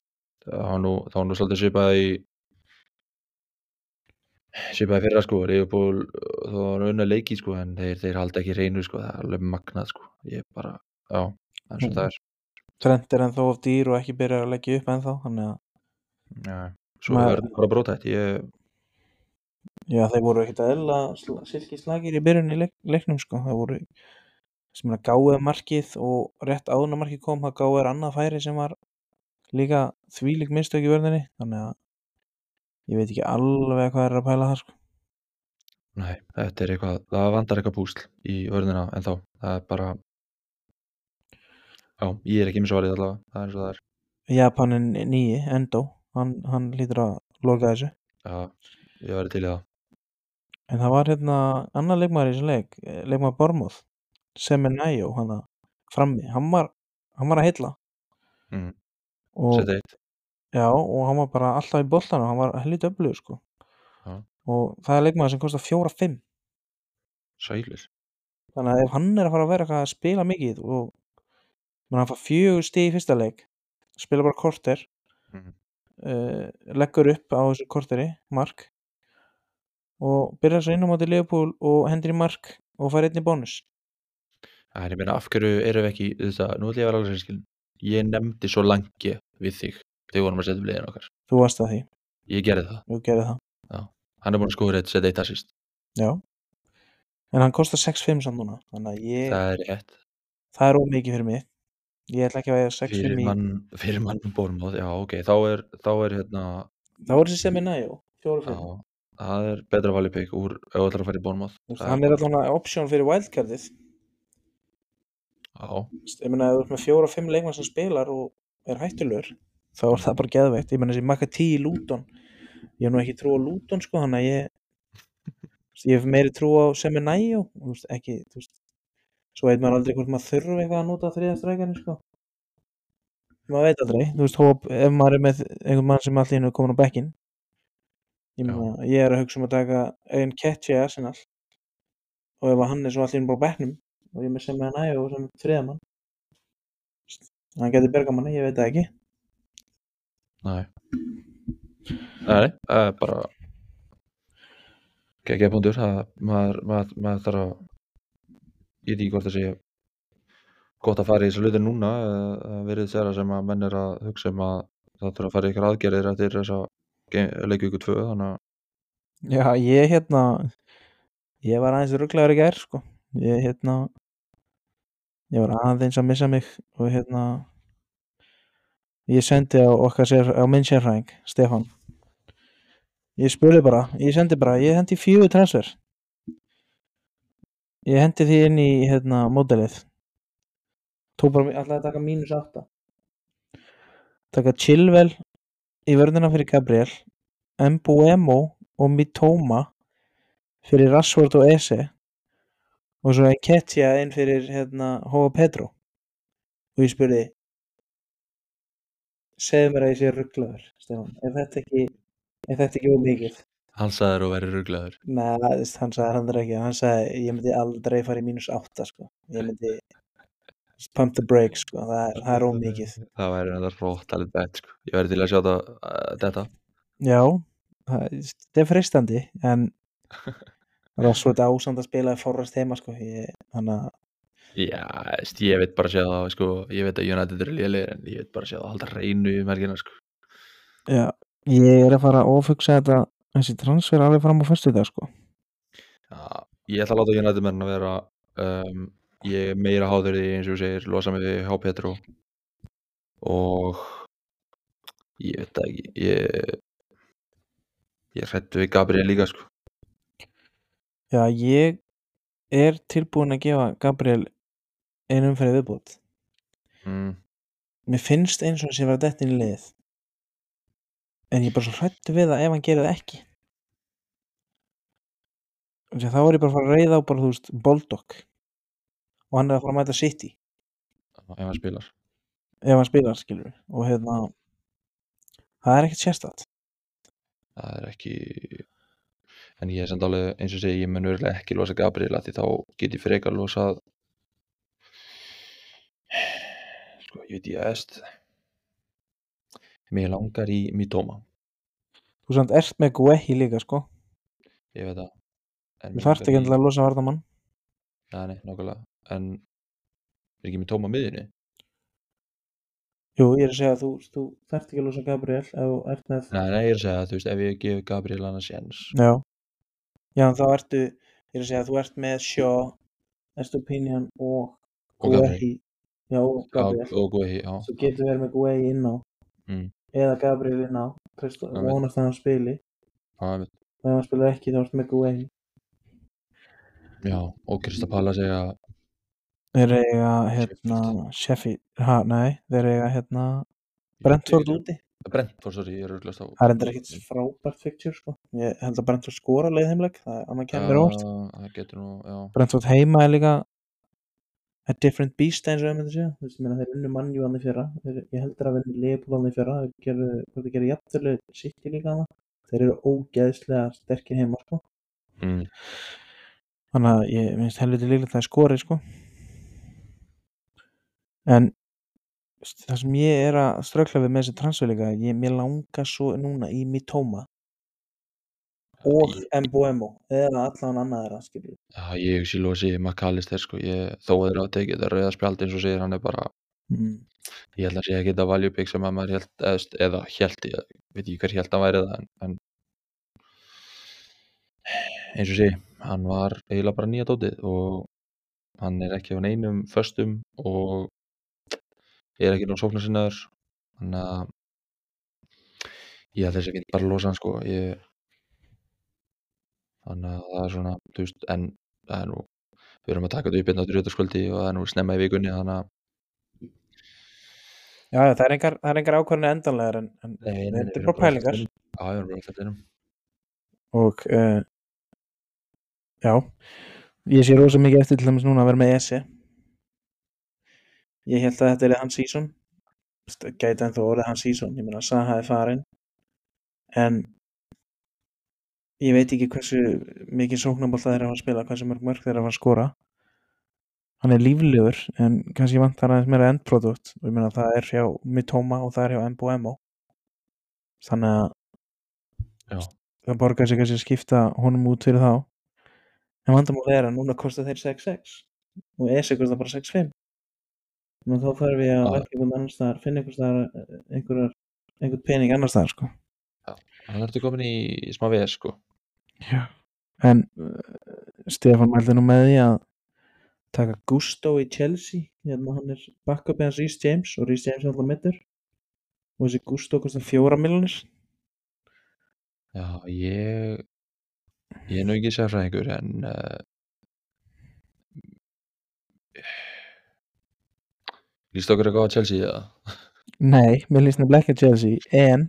var nú, var nú svolítið svipað í, svipað í fyrra sko, Ríðupúl, það var unna leiki sko, en þeir, þeir halda ekki reynu sko, það er alveg magnað sko, ég bara, já, eins og Mhm. það er, Trent er ennþá of dýr og ekki byrjar að leggja upp ennþá þannig að, já, svo Maður- er það bara brótætt, ég, já þeir voru ekkit að eðla sl silki slagir í byrjun í leik, leiknum sko, það voru sem er að gáða markið og rétt áðuna markið kom, það gáða annað færi sem var líka þvílík mistök í vörðinni, þannig að ég veit ekki alveg hvað er að pæla það sko. Nei, þetta er eitthvað, það vandar eitthvað púsl í vörðina en þá, það er bara, já, ég er ekki með svarið allavega, það er eins og það er, Japanin nýji, Endo hann, hann lítur að loka þessu já, ég væri til í það, en það var hérna annar leikmaður í þessum leik, eh, leikmaður Bormóð Semenyo hana frammi, hann var hann var að heilla Mhm. og Setja eitt. já, og hann var bara alltaf í boltanum, hann var helviti öflugur sko Já. og það er leikmaður sem kostar 4-5 Sælir. þannig að ef hann er að fara að vera eitthvað að spila mikið og menn hann fær fjögur stig í fyrsta leik spila bara korter. Uh, leggur upp á þessu korteri mark og byrjar svo inn á móti Leopold og hendur í mark og fær einni bónus Það er, ég meina, af hverju erum við ekki, þetta, nú ætlum ég að vera alveg sérskilin. Ég nefndi svo langi við þig þegar við vorum að setja upp liðin okkar. þú varst að því, Ég gerði það. þú gerði það Hann er búin að skóra eitt, setja eitt assist. já en hann kostar 6-5 samt núna þannig að ég, Það er rétt. það er ómikið fyrir mig ég ætla ekki að vega 6-5 Fyrir í mann, fyrir mann Bormóð, já, ok, þá er, þá er hérna, þá er þessi sem er næjó, 4-5 já, það er betra valið pík úr, ef þú ætlar að fara í. Þú veist, hann er allavega option fyrir wildcardið. Já, ég meina ef þú ert með fjóra og fimm leikmann sem spilar og er hættulegur þá er það bara geðveikt, ég meina þessi Maka 10 í Luton ég hef nú ekki trú á Luton sko, þannig að ég [LAUGHS] ég hef meiri trú á sem er næjó ekki, þú veist svo veit maður aldrei hvort maður þurfi eitthvað að nota þriða strækjarni sko. Maður veit aldrei, þú veist, hóp, ef maður er með einhvern mann sem allir er komin á bekkin ég ég er að hugsa um að taka einn catch í Arsenal. Og ef hann er svo allir bara á bekknum og ég með sem er næjó sem þriðamann hann getur berga manni, ég veit það ekki. Næ. Nei, það er bara, geggja punktur, það, maður, maður, maður þarf að, ég veit ekki hvort það sé gott að fara í þessu hluti núna, eh, það verið þeirra sem að menn er að hugsa um að það þurfa að fara ykkur aðgerðir eftir þessa leikju ykkur tvö, þannig að, Já, ég hérna ég var aðeins rugglegar í gær sko. ég hérna ég var aðeins að missa mig og hérna ég sendi á okkar sér, á minn sérfræðing Stefán ég spurði bara, ég sendi bara ég hendi fjögur transfer ég hendi því inn í hérna módelið. Tók bara, ætlaði að taka mínus átta. Taka Chilwell í vörðina fyrir Gabriel Mbuemo og Mitoma fyrir Rashford og Eze og svo Nketiah inn fyrir hérna Hóa Pedro. Og ég spurði segðu mér að ég sé rugglaður er þetta ekki er þetta ekki ómikið? Hann sagði þér að vera rugglaður. Nei, hann sagði hann ekki hann sagði ég myndi aldrei fara í mínus átta sko. ég myndi pump the brakes sko. það, er- það er ómikið Það væri þetta róttalið bett, sko. Ég væri til að sjá það, uh, þetta. Já, það það er freistandi en Rashford ásand að spila í forrast heima sko. ég, hann að Já, ég veit bara að sjá það, sko, ég veit að United eru lélegir, en ég veit bara að sjá það að halda reynu í merkina, sko. Já, ég er að fara að ofugsa þetta þessi transfer alveg fram á fyrstu dag sko. Já, ég ætla að láta United menn að vera, um, ég er meira háður því, eins og segir, losa mig við H. Petro og ég veit það ekki, ég, ég hrættu við Gabriel líka, sko. Já, ég er tilbúin að gefa Gabriel einum fyrir viðbútt Mm, mér finnst eins og þessi var dettin í liðið en ég er bara svo hrættu við það ef hann gerir það ekki Þannig að þá er ég bara að fara að reyða á bara, þú veist, Boldog. Og hann er að fara að mæta City. Ef hann spilar. ef hann spilar, skilur við og hérna það er ekkert sérstætt Það er ekki, en ég er samt alveg, eins og segi, ég mun örgulega ekki losa Gabriel að því þá get ég frekar losað, sko, ég veit ég að est, mér langar í Mitoma, þú samt ert með Guehi líka, sko. Ég veit það. Þú þarft ekki endilega að losa vardamann Já, nei, nákvæmlega, en er ekki Mitoma á miðjunni? jú, ég er að segja að þú, þú þarft ekki að losa Gabriel ef þú ert með Nei, nei, ég er að segja, þú veist, ef ég gef Gabriel annars séns, já, já þá ertu ég er að segja að þú ert með Shaw Estopinian og Og Gabriel. Já, og Gabriel. og Guehi, já, þú getur verið með Guehi inn á. Mm. eða Gabriel inn á. Veit. vonast að hann spili. Já, einmitt. og ef hann spilar ekki þá ertu með Guehi já, og Krista Palla segja, þeir eiga hérna Sheffield, ha, nei, þeir eiga hérna Brentford úti. Brentford, sorry, ég er örglast á. það er endur ekkert frábært fixture sko. ég held að Brentford skora leið heimleik það er annað kemur óvart. Brentford heima er líka a different beast eins og ég myndi segja. Þú veist, ég meina þeir unnu mannjú fyrra. Þeir, ég heldur að vinni hann í fyrra. Þeir gerðu, þeir gerðu jafntölu sitt í líka þeir eru ógeðslega sterkir heima sko. Mm. Þannig að ég finnst helviti líklegt að það er skorið sko. En það sem ég er að strökla við með þessi transfer líka ég, mér langar svo núna í Mitoma. Og Mboemo eða allan annað er að skilja Já, ég hugsi losi McAllister sko, ég, þó að á að tekið þetta rauða spjald eins og segir hann er bara mm. ég held að sé ekki þetta pick sem að maður held, eða, eða held, ég veit ekki hver held að væri það en, en eins og sé, hann var eiginlega bara nýja dótið og hann er ekki á neinum föstum og er ekki nú sóknarsinnaður. Þannig að ég held þess að ekki bara losa hann sko. Ég, þannig að það er svona veist, en það er nú við erum að taka þetta upp inn á drjóðaskvöldi og það er nú snemma í vikunni þannig að Já, það er engar, er engar ákvarðinu endanlegar en, en Nei, þetta er bara pælingar. alltaf Já, við erum bara alltaf eftir og uh, já. Ég sé rosa mikið eftir til dæmis núna að vera með Ese ég held að þetta er hans veist, gæti ennþá orðið hans season. Ég meina Saha er farin en ég veit ekki hversu mikið sóknabóll það er að spila hversu mörg mörg þeir að fara að skora hann er líflegur en kannski vantar aðeins meira endprodukt. Og ég meina það er hjá Mitoma og það er hjá Mboemo þannig að Já, það borgar sig kannski að skipta honum út fyrir þá en vandamál er að núna kostar þeir 6-6 og ESE kostar bara 6-5 og þá þarf ég að Já. staðar finna einhvern staðar einhverjar, einhvern pening annar staðar sko. hann ertu komin í smá VS sko Já. en uh, Stefán mældi nú með því að taka Gusto í Chelsea hérna hann er backup hans Rhys James og Rhys James er alltaf mittur og þessi Gusto kostar 4 miljonir Já, ég ég er nú ekki sérfræðingur en uh, líst okkur eitthvað á Chelsea eða? nei, mér líst nefnilega ekki að Chelsea en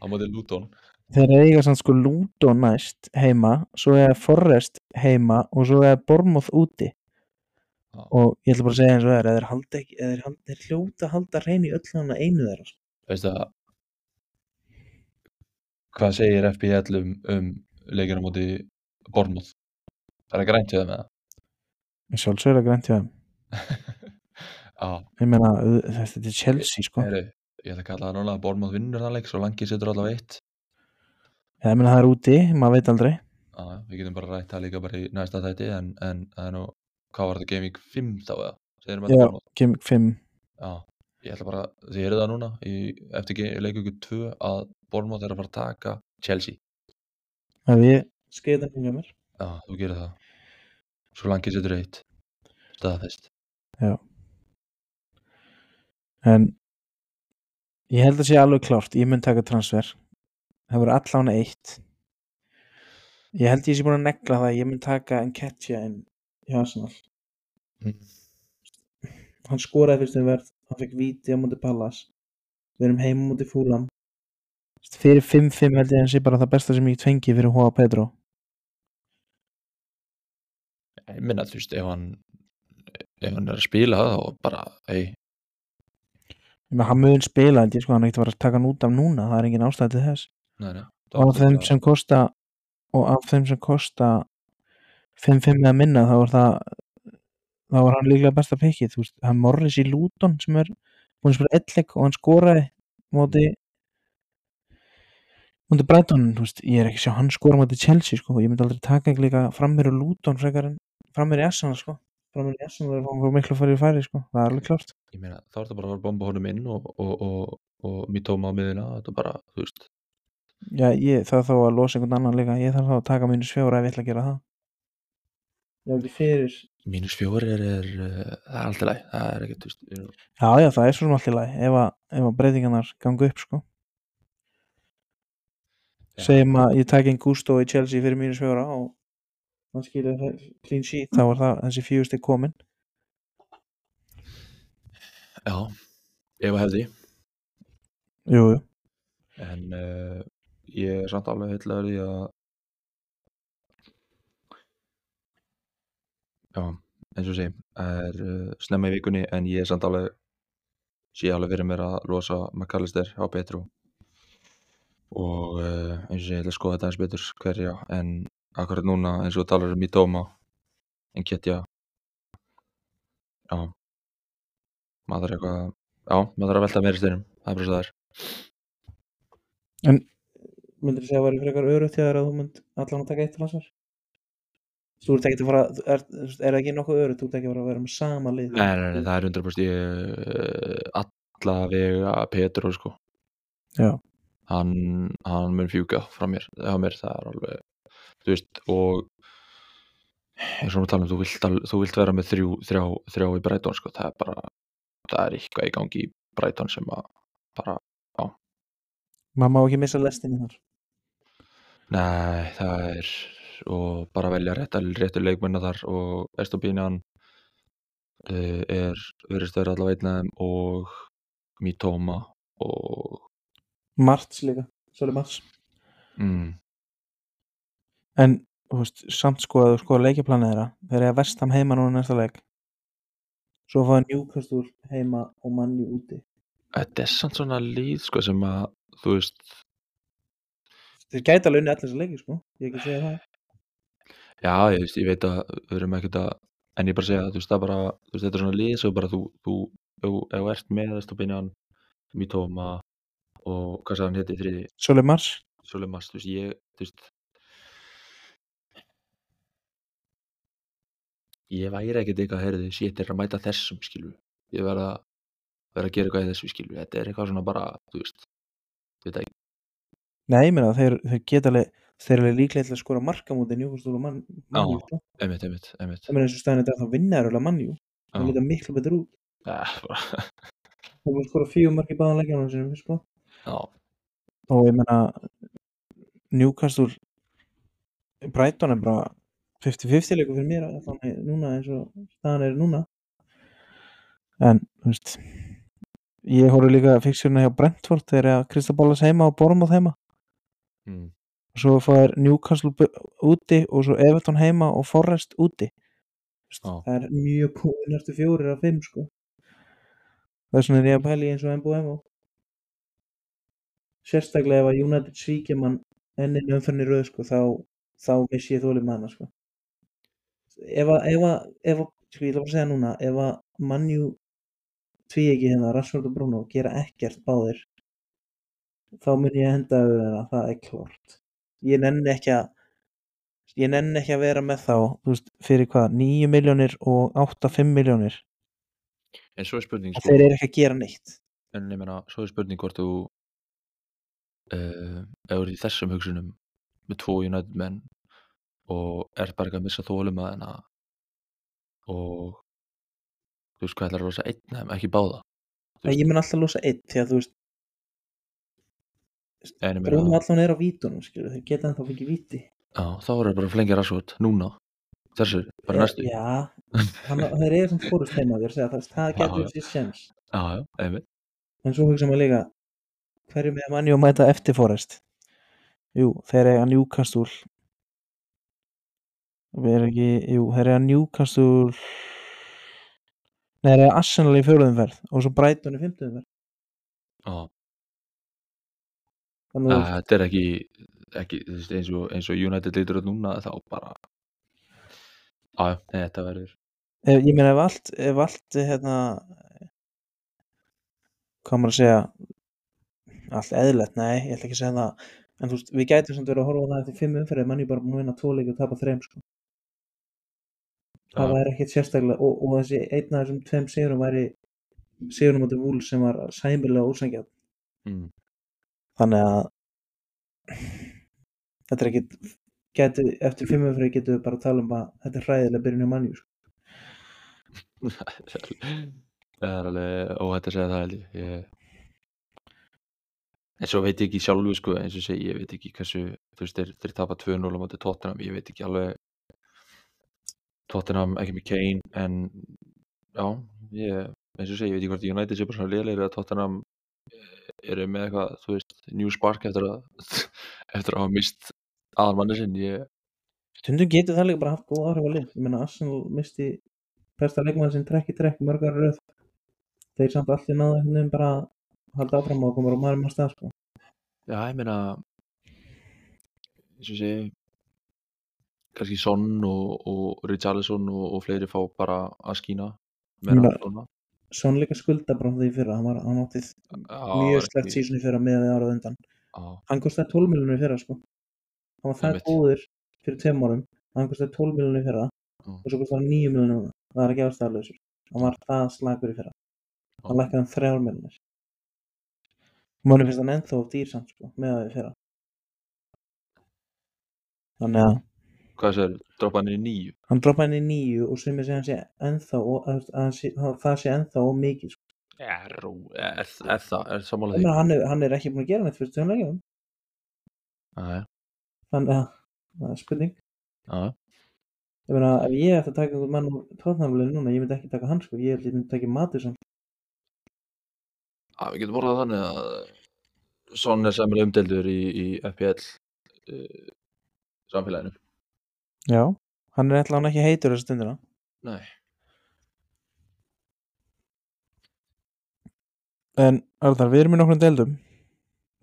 á móti Luton þeir eiga samt sko Luton næst heima, svo er Forrest heima og svo er Bormoth úti Já. og ég ætla bara að segja eins og það er eða þeir halda ekki, eða þeir, halda, þeir hljóta að halda hrein í öll hana einu þeirra sko. Veist það hvað segir FPL um, um leikina á móti Bournemouth. Það er grænt við það með það ég sjálfsögur að grænt þeim. [LAUGHS] Já, ég meina, þetta er Chelsea sko. Heyri, ég ætla að kalla það núna að Bournemouth vinnur þann leik svo langi setur allavega eitt. Ég meina það er úti, maður veit aldrei. Já, við getum bara rætt það líka bara í næsta þætti en, en það er nú, hvað var þetta Gaming 5 þá eða? Já. Game 5 Já, ég ætla bara, þið heyrðu það núna í, eftir leiku ykkur 2 að Bournemouth er að fara að taka Chelsea ef ég skeið það hjá mér. Já, þú gerir það. Svo langi setur eitt. Staðfest. En ég held að sé alveg klárt. Ég mun taka transfer. Það verður allan eitt. Ég held ég sé búin að negla það ég mun taka Nketiah inn hjá Arsenal. Mm. hann skoraði fyrst um verð. Hann fekk víti á móti Pallas. Við erum heima á móti Fúlam fyrir 5-5 held ég að hann sé bara það besta sem ég get fengið fyrir Hoa Pedro. Ég minna, þú veist, ef hann ef hann er að spila þá bara, meina, hann mun spila held ég sko hann er ekkert fara að taka hann út af núna það er engin ástæð til þess. Nei, nei og af þeim sem kosta og af þeim sem kosta 5-5 eða minna þá er það þá var hann líklega besta pikkið þú veist, hann Morris í Luton sem er búin að spila ellik og hann skoraði móti móti Brighton, þú veist, ég er ekki að sjá hann skora móti Chelsea, sko, ég myndi aldrei taka ekki líka frammeir og Luton frekar en frammeir í Arsenal, sko, frammeir í Arsenal er hann fór miklu að fara í færi, sko, það er alveg klárt. Ég meina, þá er það bara að bomba honum inn og, og, og, og Mitoma á miðuna þetta er bara, þú veist. Já, ég þarf þá að losa einhvern annan líka. Ég þarf þá að taka mínus fjóra ef ég ætla að gera það. Já, ekki fyrir. Mínus fjóri er, er það er alltaf læg, það er ekkert, er- Já, já, það er svo sem allt í lagi ef að, ef að breytingarnar ganga upp sko. Segjum að ég taki einn Gusto í Chelsea fyrir mínus fjóra og hann skilur það clean sheet þá er það þessi fjögust er komin. Já, ef að hefði. Jú, jú, en uh, ég er samt alveg heitlaður í að já, eins og sé er uh, snemma í vikunni en ég er samt alveg sé alveg fyrir mér að losa McAllister á Petru og uh, eins og ég ætla að skoða þetta eins betur hverja en akkurat núna eins og talar um í Dóma en Ketja já maður er eitthvað já, maður er að velta meiri styrnum það er bara svo það er En myndir þú segja að það væri frekar örugt þegar að þú mynd allan að taka eitt transfer? Þú ert ekki að fara, er, er það ekki nokkuð örugt, þú ert ekki að vera með sama lið? Nei, nei, nei, það er 100% ég, uh, allavega Petru sko Já. Hann, hann mun fjúka frá mér, mér, það er alveg þú veist, og eins og við talum, þú vilt, þú vilt vera með þrjú, þrjá, þrjá í Brighton sko, það er bara það er eitthvað í gangi í Brighton sem að bara, Maður má ekki missa lestinni þar. nei, það er og bara velja réttu, réttu leikmennar þar og Estopinian uh, er verið stöður allavega einn af þeim og Mitoma og Marts líka, Soli Marts. mm, En, þú veist, samt sko að þú sko leikjaplanið þeirra, þeir eru að vestam heima núna næsta leik. Svo fáið Newcastle heima og manni úti. þetta er samt svona líð sko sem að þú veist, Þeir gæti alveg unni allir þessar leiki, sko. Ég ekki segja það. já ég, veist, ég veit að við erum ekkert að, en ég bara segja þú veist það bara, þú veist þetta er svona líð svo bara þú, þú, þú, ef þú ert með Estopinian Mitoma og hvað hann héti í þriði Soli Mars. Solemas, þú veist, ég, þú veist ég væri ekkert eitthvað, heyrðu, shit, er að mæta þessum, skilu ég verð að að gera eitthvað í þessu, skilu þetta er eitthvað svona bara, þú veist veit ekki, Nei, ég meina, þeir, þeir geta alveg, þeir eru líklega til að skora marka mútið og mann, mannjú, sko. einmitt, einmitt, einmitt Það meina eins og staðin þetta þá vinna er alveg mannjú. Það Já. líta miklu betur út. ja, [LAUGHS] bara, Það var skora fjögur mark í báðan leikjanum sinum, sko. Já, Og ég meina, Newcastle, Brighton er bara 50-50 leikur fyrir mér þannig núna eins og staðan er núna. En, þú veist, ég horfði líka fixurinn hjá Brentford þegar að Kristaballas heima og Bormóð heima. mm, Svo fær Newcastle úti og svo Everton heima og Forrest úti. Já. Það er mjög næstu fjórir af fimm, sko. Vegna er ég að pæli eins og Mbo sérstaklega ef að United svíkja mann ennin umferðin í röð sko, þá, þá missi ég þólið manna sko. ef að, ef að, ef að sko, ég ætla bara að segja núna ef að mannjú tví ekki hérna, Rashford og Bruno gera ekkert báðir þá mun ég henda auðvitað þeirra, það er klart ég nenni ekki að ég nenni ekki að vera með þá veist, fyrir hvað, 9 miljónir og 8-5 miljónir en svo er spurning, sko. þeir eru ekki að gera neitt. En ég meina, svo er spurning hvort þú uh, ef þú ert í þessum hugsunum með tvo United menn og ert bara ekki að missa þólum að hennar og þú veist hvað ætlar að rosa einn þeim, ekki báða ég mun alltaf losa einn því að þú veist Bruno allan er á vítunum skilur, þeir geta ennþá fikið víti. Já, þá er það bara að flengja Rashford núna, þessu, bara næstu. já, Já, þeir eru samt fórust heima þér það, það [LAUGHS] Já, getur já. sér sjens já, einmitt. En svo hugsa maður líka hverju með manni og mæta eftir fórest jú, þeir eiga Newcastle. Við erum ekki, jú, þeir eiga Newcastle. Nei, þeir eiga Arsenal í fjóruðumferð og svo Brighton í fimmtuðumferð já, þannig að þetta er ekki, ekki eins, og, eins og United lítur út núna þá bara nei, þetta verður ég meina ef allt, ef allt hérna hvað maður að segja allt eðlilegt, nei, ég ætla ekki að segja það en þú veist, við gætum samt verið að horfa á það eftir fimm umferðið, manni bara búin að vinna tvo leiki og tapa þreim sko. það Já. væri ekkert sérstaklega og, og þessi einn af þessum tveim sigurum væri sigurinn á móti vúl sem var sæmilega ósangjað mm, þannig að þetta er ekkit geti, eftir fimm umferðið getum við bara að tala um að þetta er hræðilega byrjun á manni sko. [LAUGHS] það er alveg óhætt að segja það held ég, ég en svo veit ég ekki sjálfu sko, eins og segi, ég veit ekki hversu þú veist, þeir, þeir tapa 2-0 á móti Tottenham ég veit ekki alveg. Tottenham ekki með Kane en já, ég eins og segi, ég veit ekki hvort United sé bara svona lélegir að Tottenham eh, eru með eitthvað, þú veist, new spark eftir að [LAUGHS] eftir að hafa mist aðalmanni sinn ég, stundum getur það líka bara haft góð áhrif á lið. Ég meina Arsenal misti besta leikmann sem trekk í trekk mörg ára röð. Þeir samt allir náðu að halda áfram og koma á maður með stað sko. Já, ég meina eins og segi kannski Son og, og Richarlison og, og fleiri fá bara að skína Ég meira meina- svona Son líka skulda bara því fyrra hann, var, hann átti Já, mjög slegt sísoni fyrra með því árað undan. Já, hann kostaði 12 miljonir fyrra sko. hann var það góður fyrir tveim árum. Hann kostaði 12 miljonir Já. og svo kostaði hann 9 miljonir það er ekki ástæðarlausur hann var það slagur í fyrra. Hann lækkaði hann 3 miljonir manni finnst hann ennþá of dýr samt sko, með það í fyrra. Þannig að hvað sér, droppa hann í nýju hann droppaði hann í nýju og sem ég segja hann sé ennþá og, að, að, sé, að það sé ennþá og mikið sko. Er, er, er það, er sammála Ég því. meina, hann, er, hann er ekki búin að gera neitt fyrir tveim leikjum. Já, þannig að það er spurning. Já, ég meina ef ég ætti að taka einhvern mann úr tóðnaflinu núna ég myndi ekki taka hann sko. Ég held ég myndi taka Matisson já, við getum orðað þannig að Son er sæmilega umdeldur í, í FPL uh, samfélaginu. Já hann er eitthvað hann ekki heitur þessu stundina. Nei, en Arðar við erum í nokkrum deildum.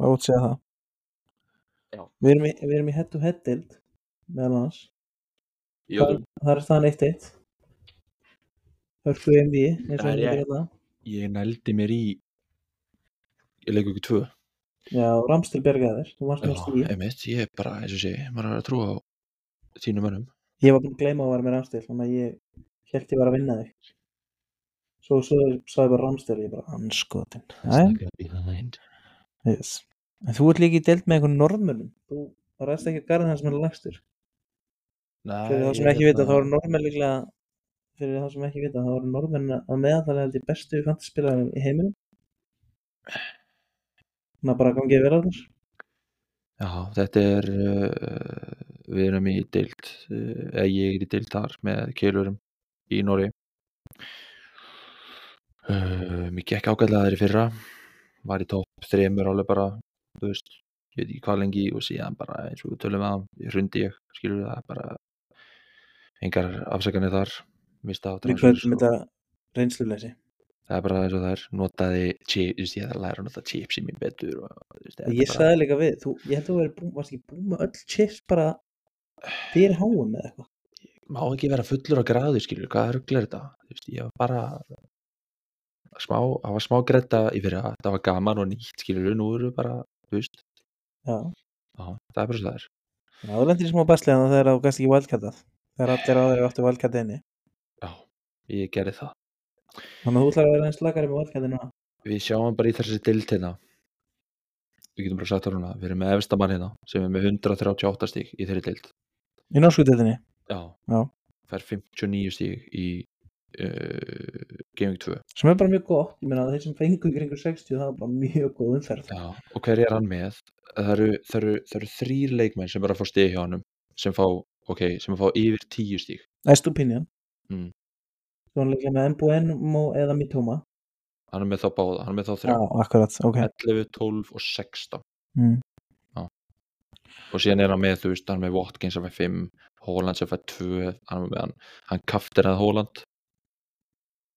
Var út að segja það? Já. við erum í, við erum í head to head deild meðal annars. Í öðrum. það er staðan 1-1 hörku MV eins og Það er hann rétt. er það. Ég nældi mér í Leikur ekki tvö. Já Ramstil bjargaði þér. Þú varst Já, einmitt, ég er bara, eins og sé maður er að trúa á þínum mönnum. Ég var búin að gleyma að vera með Ramstil þannig að ég held ég var að vinna þig. Svo svo sagði bara Ramstil ég bara anskotin. Yes. en þú ert líka í deild með einhvern norðmönnum. Þú ræðst ekki að garðin hans með lagstur Nei, fyrir þá sem ekki vita þá eru norðmenn líklega fyrir þá sem ekki vita þá eru norðmenn að meðallega held ég bestu fantaspilar í heiminum þannig að bara gangið á þess Já, þetta er uh, við erum í deild uh, eða ég er í deild þar með keilurum í Nóri uh, Mér gekk ágætlega þær í fyrra var í topp þremur alveg bara þú veist, ég veit ekki hvað lengi og síðan bara eins og við tölum að hrundi ég, skilur það bara engar afsakanir þar við og- þetta reynsluleysi það er bara eins og það er notaði chip, þú veist, ég þarf að læra að nota chips í mér betur og, veist, er ég bara- sagði líka við þú, ég held að þú varst ekki búin með öll chips bara fyrir háum eða eitthvað? Má ekki vera fullur á gráðu skilur, hvað rugl er þetta? Veist, ég var bara smá, það var smá gretta í fyrra það var gaman og nýtt skilur nú eru bara, þú veist. Já, já, það er bara svo það er. Já þú lendir í smá basliðan þegar þú gæst ekki wildcardað þegar allir áður áttu wildcard inni. Já, ég gerði það þannig að þú ætlar að vera eins slakari með wildcardinu við sjáum bara í þessi dild hérna. Við getum bara sagt það núna við erum með efstamann hérna sem er með 138 stík í þeirri dild í norsku deildinni? Já, Já. fær 59 stík í uh, Gaming 2 sem er bara mjög gott, ég meina þeir sem fengu í kringu 60 það var bara mjög góð umferð. Já, og hver er hann með? Það eru, það eru, það eru þrýr leikmenn sem er að fá stig hjá honum sem fá, ok, sem fá yfir tíu stig. Næst opinion. Mm. Líka með Mbuemo eða Mitoma? Hann er með þá báða, hann er með þá Já, þrjá akkurat, ok. 11, 12 og 16 mm. og síðan er hann með, þú veist, hann er með Watkins sem fær 5, Holland sem fær 2 hann er hann, hann kaftir að Holland.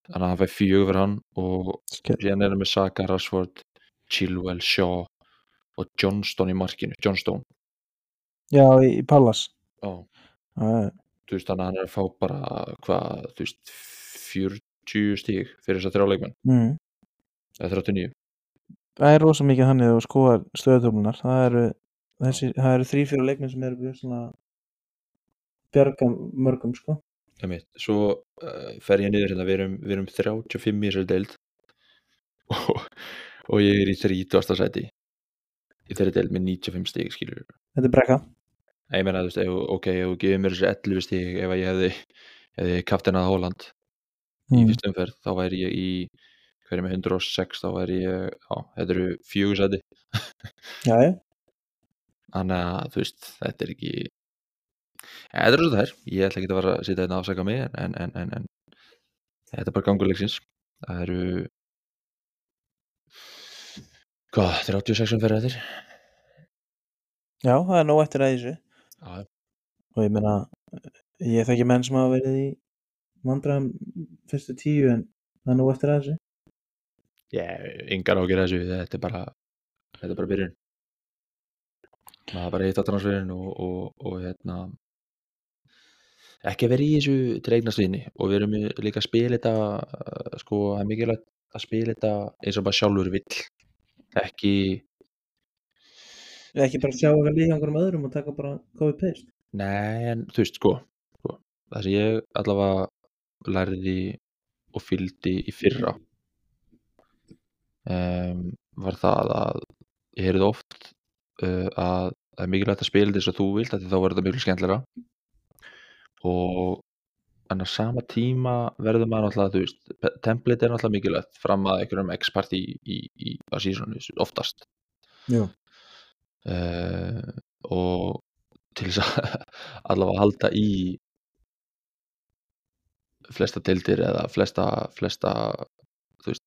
Þannig að hann fær 4 fyrir hann og Ske- síðan er hann með Saka, Rashford Chilwell, Shaw og Johnston í markinu, Johnstone. Já, í, Pallas. Já, Já, þú veist, þannig að hann er að fá bara hvað, þú veist 40 stíg fyrir þess að þrjá leikmenn. Mm. eða 39 Það er rosa mikið þannig að þú skoðar stöðutöflunar það eru, þessi, það eru þrý fyrir leikmenn sem eru svona bjarga mörgum sko. Einmitt. svo uh, fer ég niður hérna. Við erum, við erum 35 í þessari deild. [LAUGHS] Og, og ég er í 30. sæti í þeirri deild með 95 stíg skilur Þetta er brekka. Ég meina, þú veist, ok, ef þú gefur mér þessi 11 stíg ef að ég hefði, hefði kaptenað Hóland í mm. fyrstu umferð þá væri ég í hver er með 106 þá væri ég, já, þetta eru fjögur sæti. Já, já, Þannig að þú veist, þetta er ekki Þetta er það er Ég ætla ekki að fara að sitja hérna að afsaka mig en, en, en, en, en þetta er bara ganguleiksins Það eru Hvað, 36 um fyrir eftir? Já, það er nóg eftir að þessu. Já, og ég meina ég þekki menn sem hafa verið í vandræðum fyrstu tíu en það er nú eftir að þessu. Ég, yngar ágjör þessu, þetta er bara þetta er bara byrjun. Maður er bara hitt á transferin og, og, og hérna ekki að vera í þessu til eigna svinni og við erum líka að spila þetta sko, það er mikilvægt að spila þetta eins og bara sjálfur vill. Ekki ekki bara sjá eitthvað líka einhverjum öðrum og taka bara copy paste Nei, en þú veist, sko, sko það sem ég allavega lærði og fylgdi í fyrra. Um, var það að ég heyrði oft uh, að það er mikilvægt að spila þess að þú vilt þá verður þetta miklu skemmtilega og en á sama tíma verður maður náttúrulega, þú veist, template er náttúrulega mikilvægt fram að einhverjum x-party í, í, í að sísonu oftast. Uh, og til þess að [LAUGHS] allavega halda í flesta deildir eða flesta, flesta þú veist,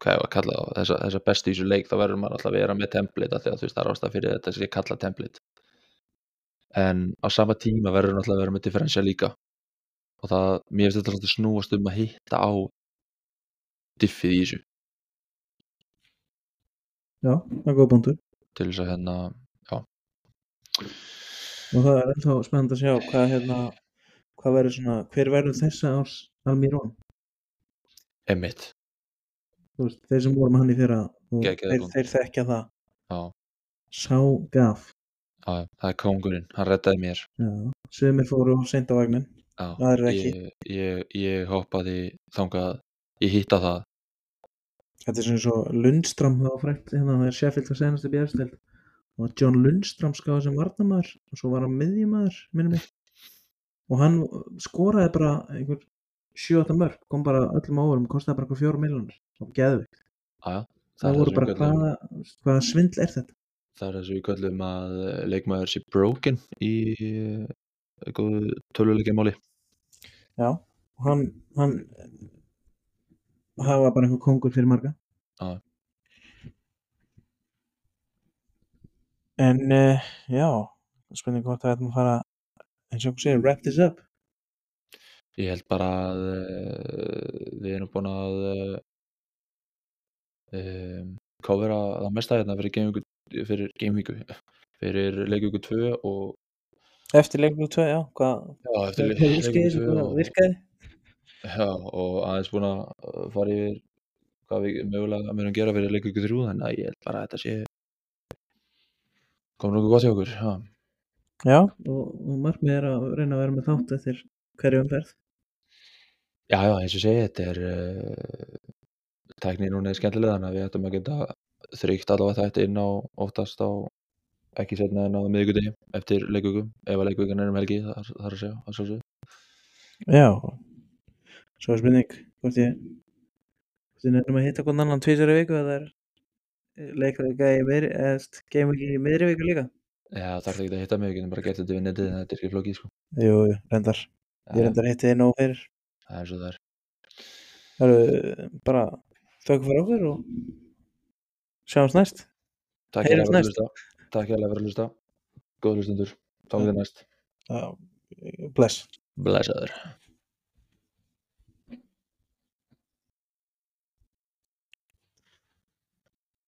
hvað ég var að kalla það þessa, þessa bestu í þessu leik, þá verður maður alltaf að vera með template því að þú veist, það er ástæð fyrir þetta sem ég kalla template. En á sama tíma verður náttúrulega að vera með differential líka. Og það, mér finnst þetta svolítið snúast um að hitta á diffið í þessu. Já, það er góð punktur. Til þess að hérna, og það er ennþá spennandi að sjá hvað hérna hvað verður svona, hver verður þessa árs Almirón, veist, þeir sem voru með hann í fyrra þeir, þeir þekkja það. Já, sá gaf, já, það er kóngurinn, hann reddaði mér. Já, sumir fóru seint á vagnin, já, Aðrir ekki. ég, ég, ég hoppaði þangað, ég hitta það. Þetta er svona svo Lundstram það var frækt, hérna það er Sheffield að senast í björnstild og John Lundstram skáði sem varnamaður og svo var hann miðjumæður minnum mig og hann skoraði bara einhver 7-8 mörg, kom bara öllum áverum kostaði bara eitthvað 4 miljonir og geðvikt já, já, það voru bara hvaða, hvaða svindl er þetta? Það er þessu við köllum að eh, leikmaður sé broken í góðu töluleikja máli. Já, og hann hann það var bara einhver kongur fyrir marga. Já. en uh, já spurning hvort það ætlum að fara eins og þú segir, wrap this up. Ég held bara að uh, við erum búin að um, covera það mesta hérna fyrir gamevíku fyrir gamevíku fyrir leikvíku 2 og eftir leikum 2, já, hvað já, eftir leikvíku virkaði, 2 hvað og, virkaði? Já, og aðeins búin að fara yfir hvað við mögulega munum gera fyrir leikvíku 3 þannig að ég held bara að þetta sé komur nokkuð gott hjá okkur já, og, og markmið er að reyna að vera með þátt eftir hverju umferð já, já eins og segi þetta er uh, tækni núna er skemmtilega þannig að við ættum að geta þryggt allavega þetta inn á oftast á ekki setna en á miðvikudegi eftir leikvíku ef að leikvíkan er um helgi þar, þar að segja að sjálfsögðu. já, svo er spurning hvort ég hvort ég nefnum að hitta hvern annan tvísari viku eða er leikleika í meiri eða game ekki í meiri viku líka Já, það er ekki að hitta mig, við getum bara gert þetta við netið en þetta er ekki flókið sko. jú, reyndar ég reyndar hitti þið nóg fyrir það er svo það er. það eru bara þökkum fyrir okkur og sjáumst næst Takk fyrir að hlusta. Takk fyrir að hlusta. Góð hlustundur. Tókum þér næst. Já, bless Blessaður.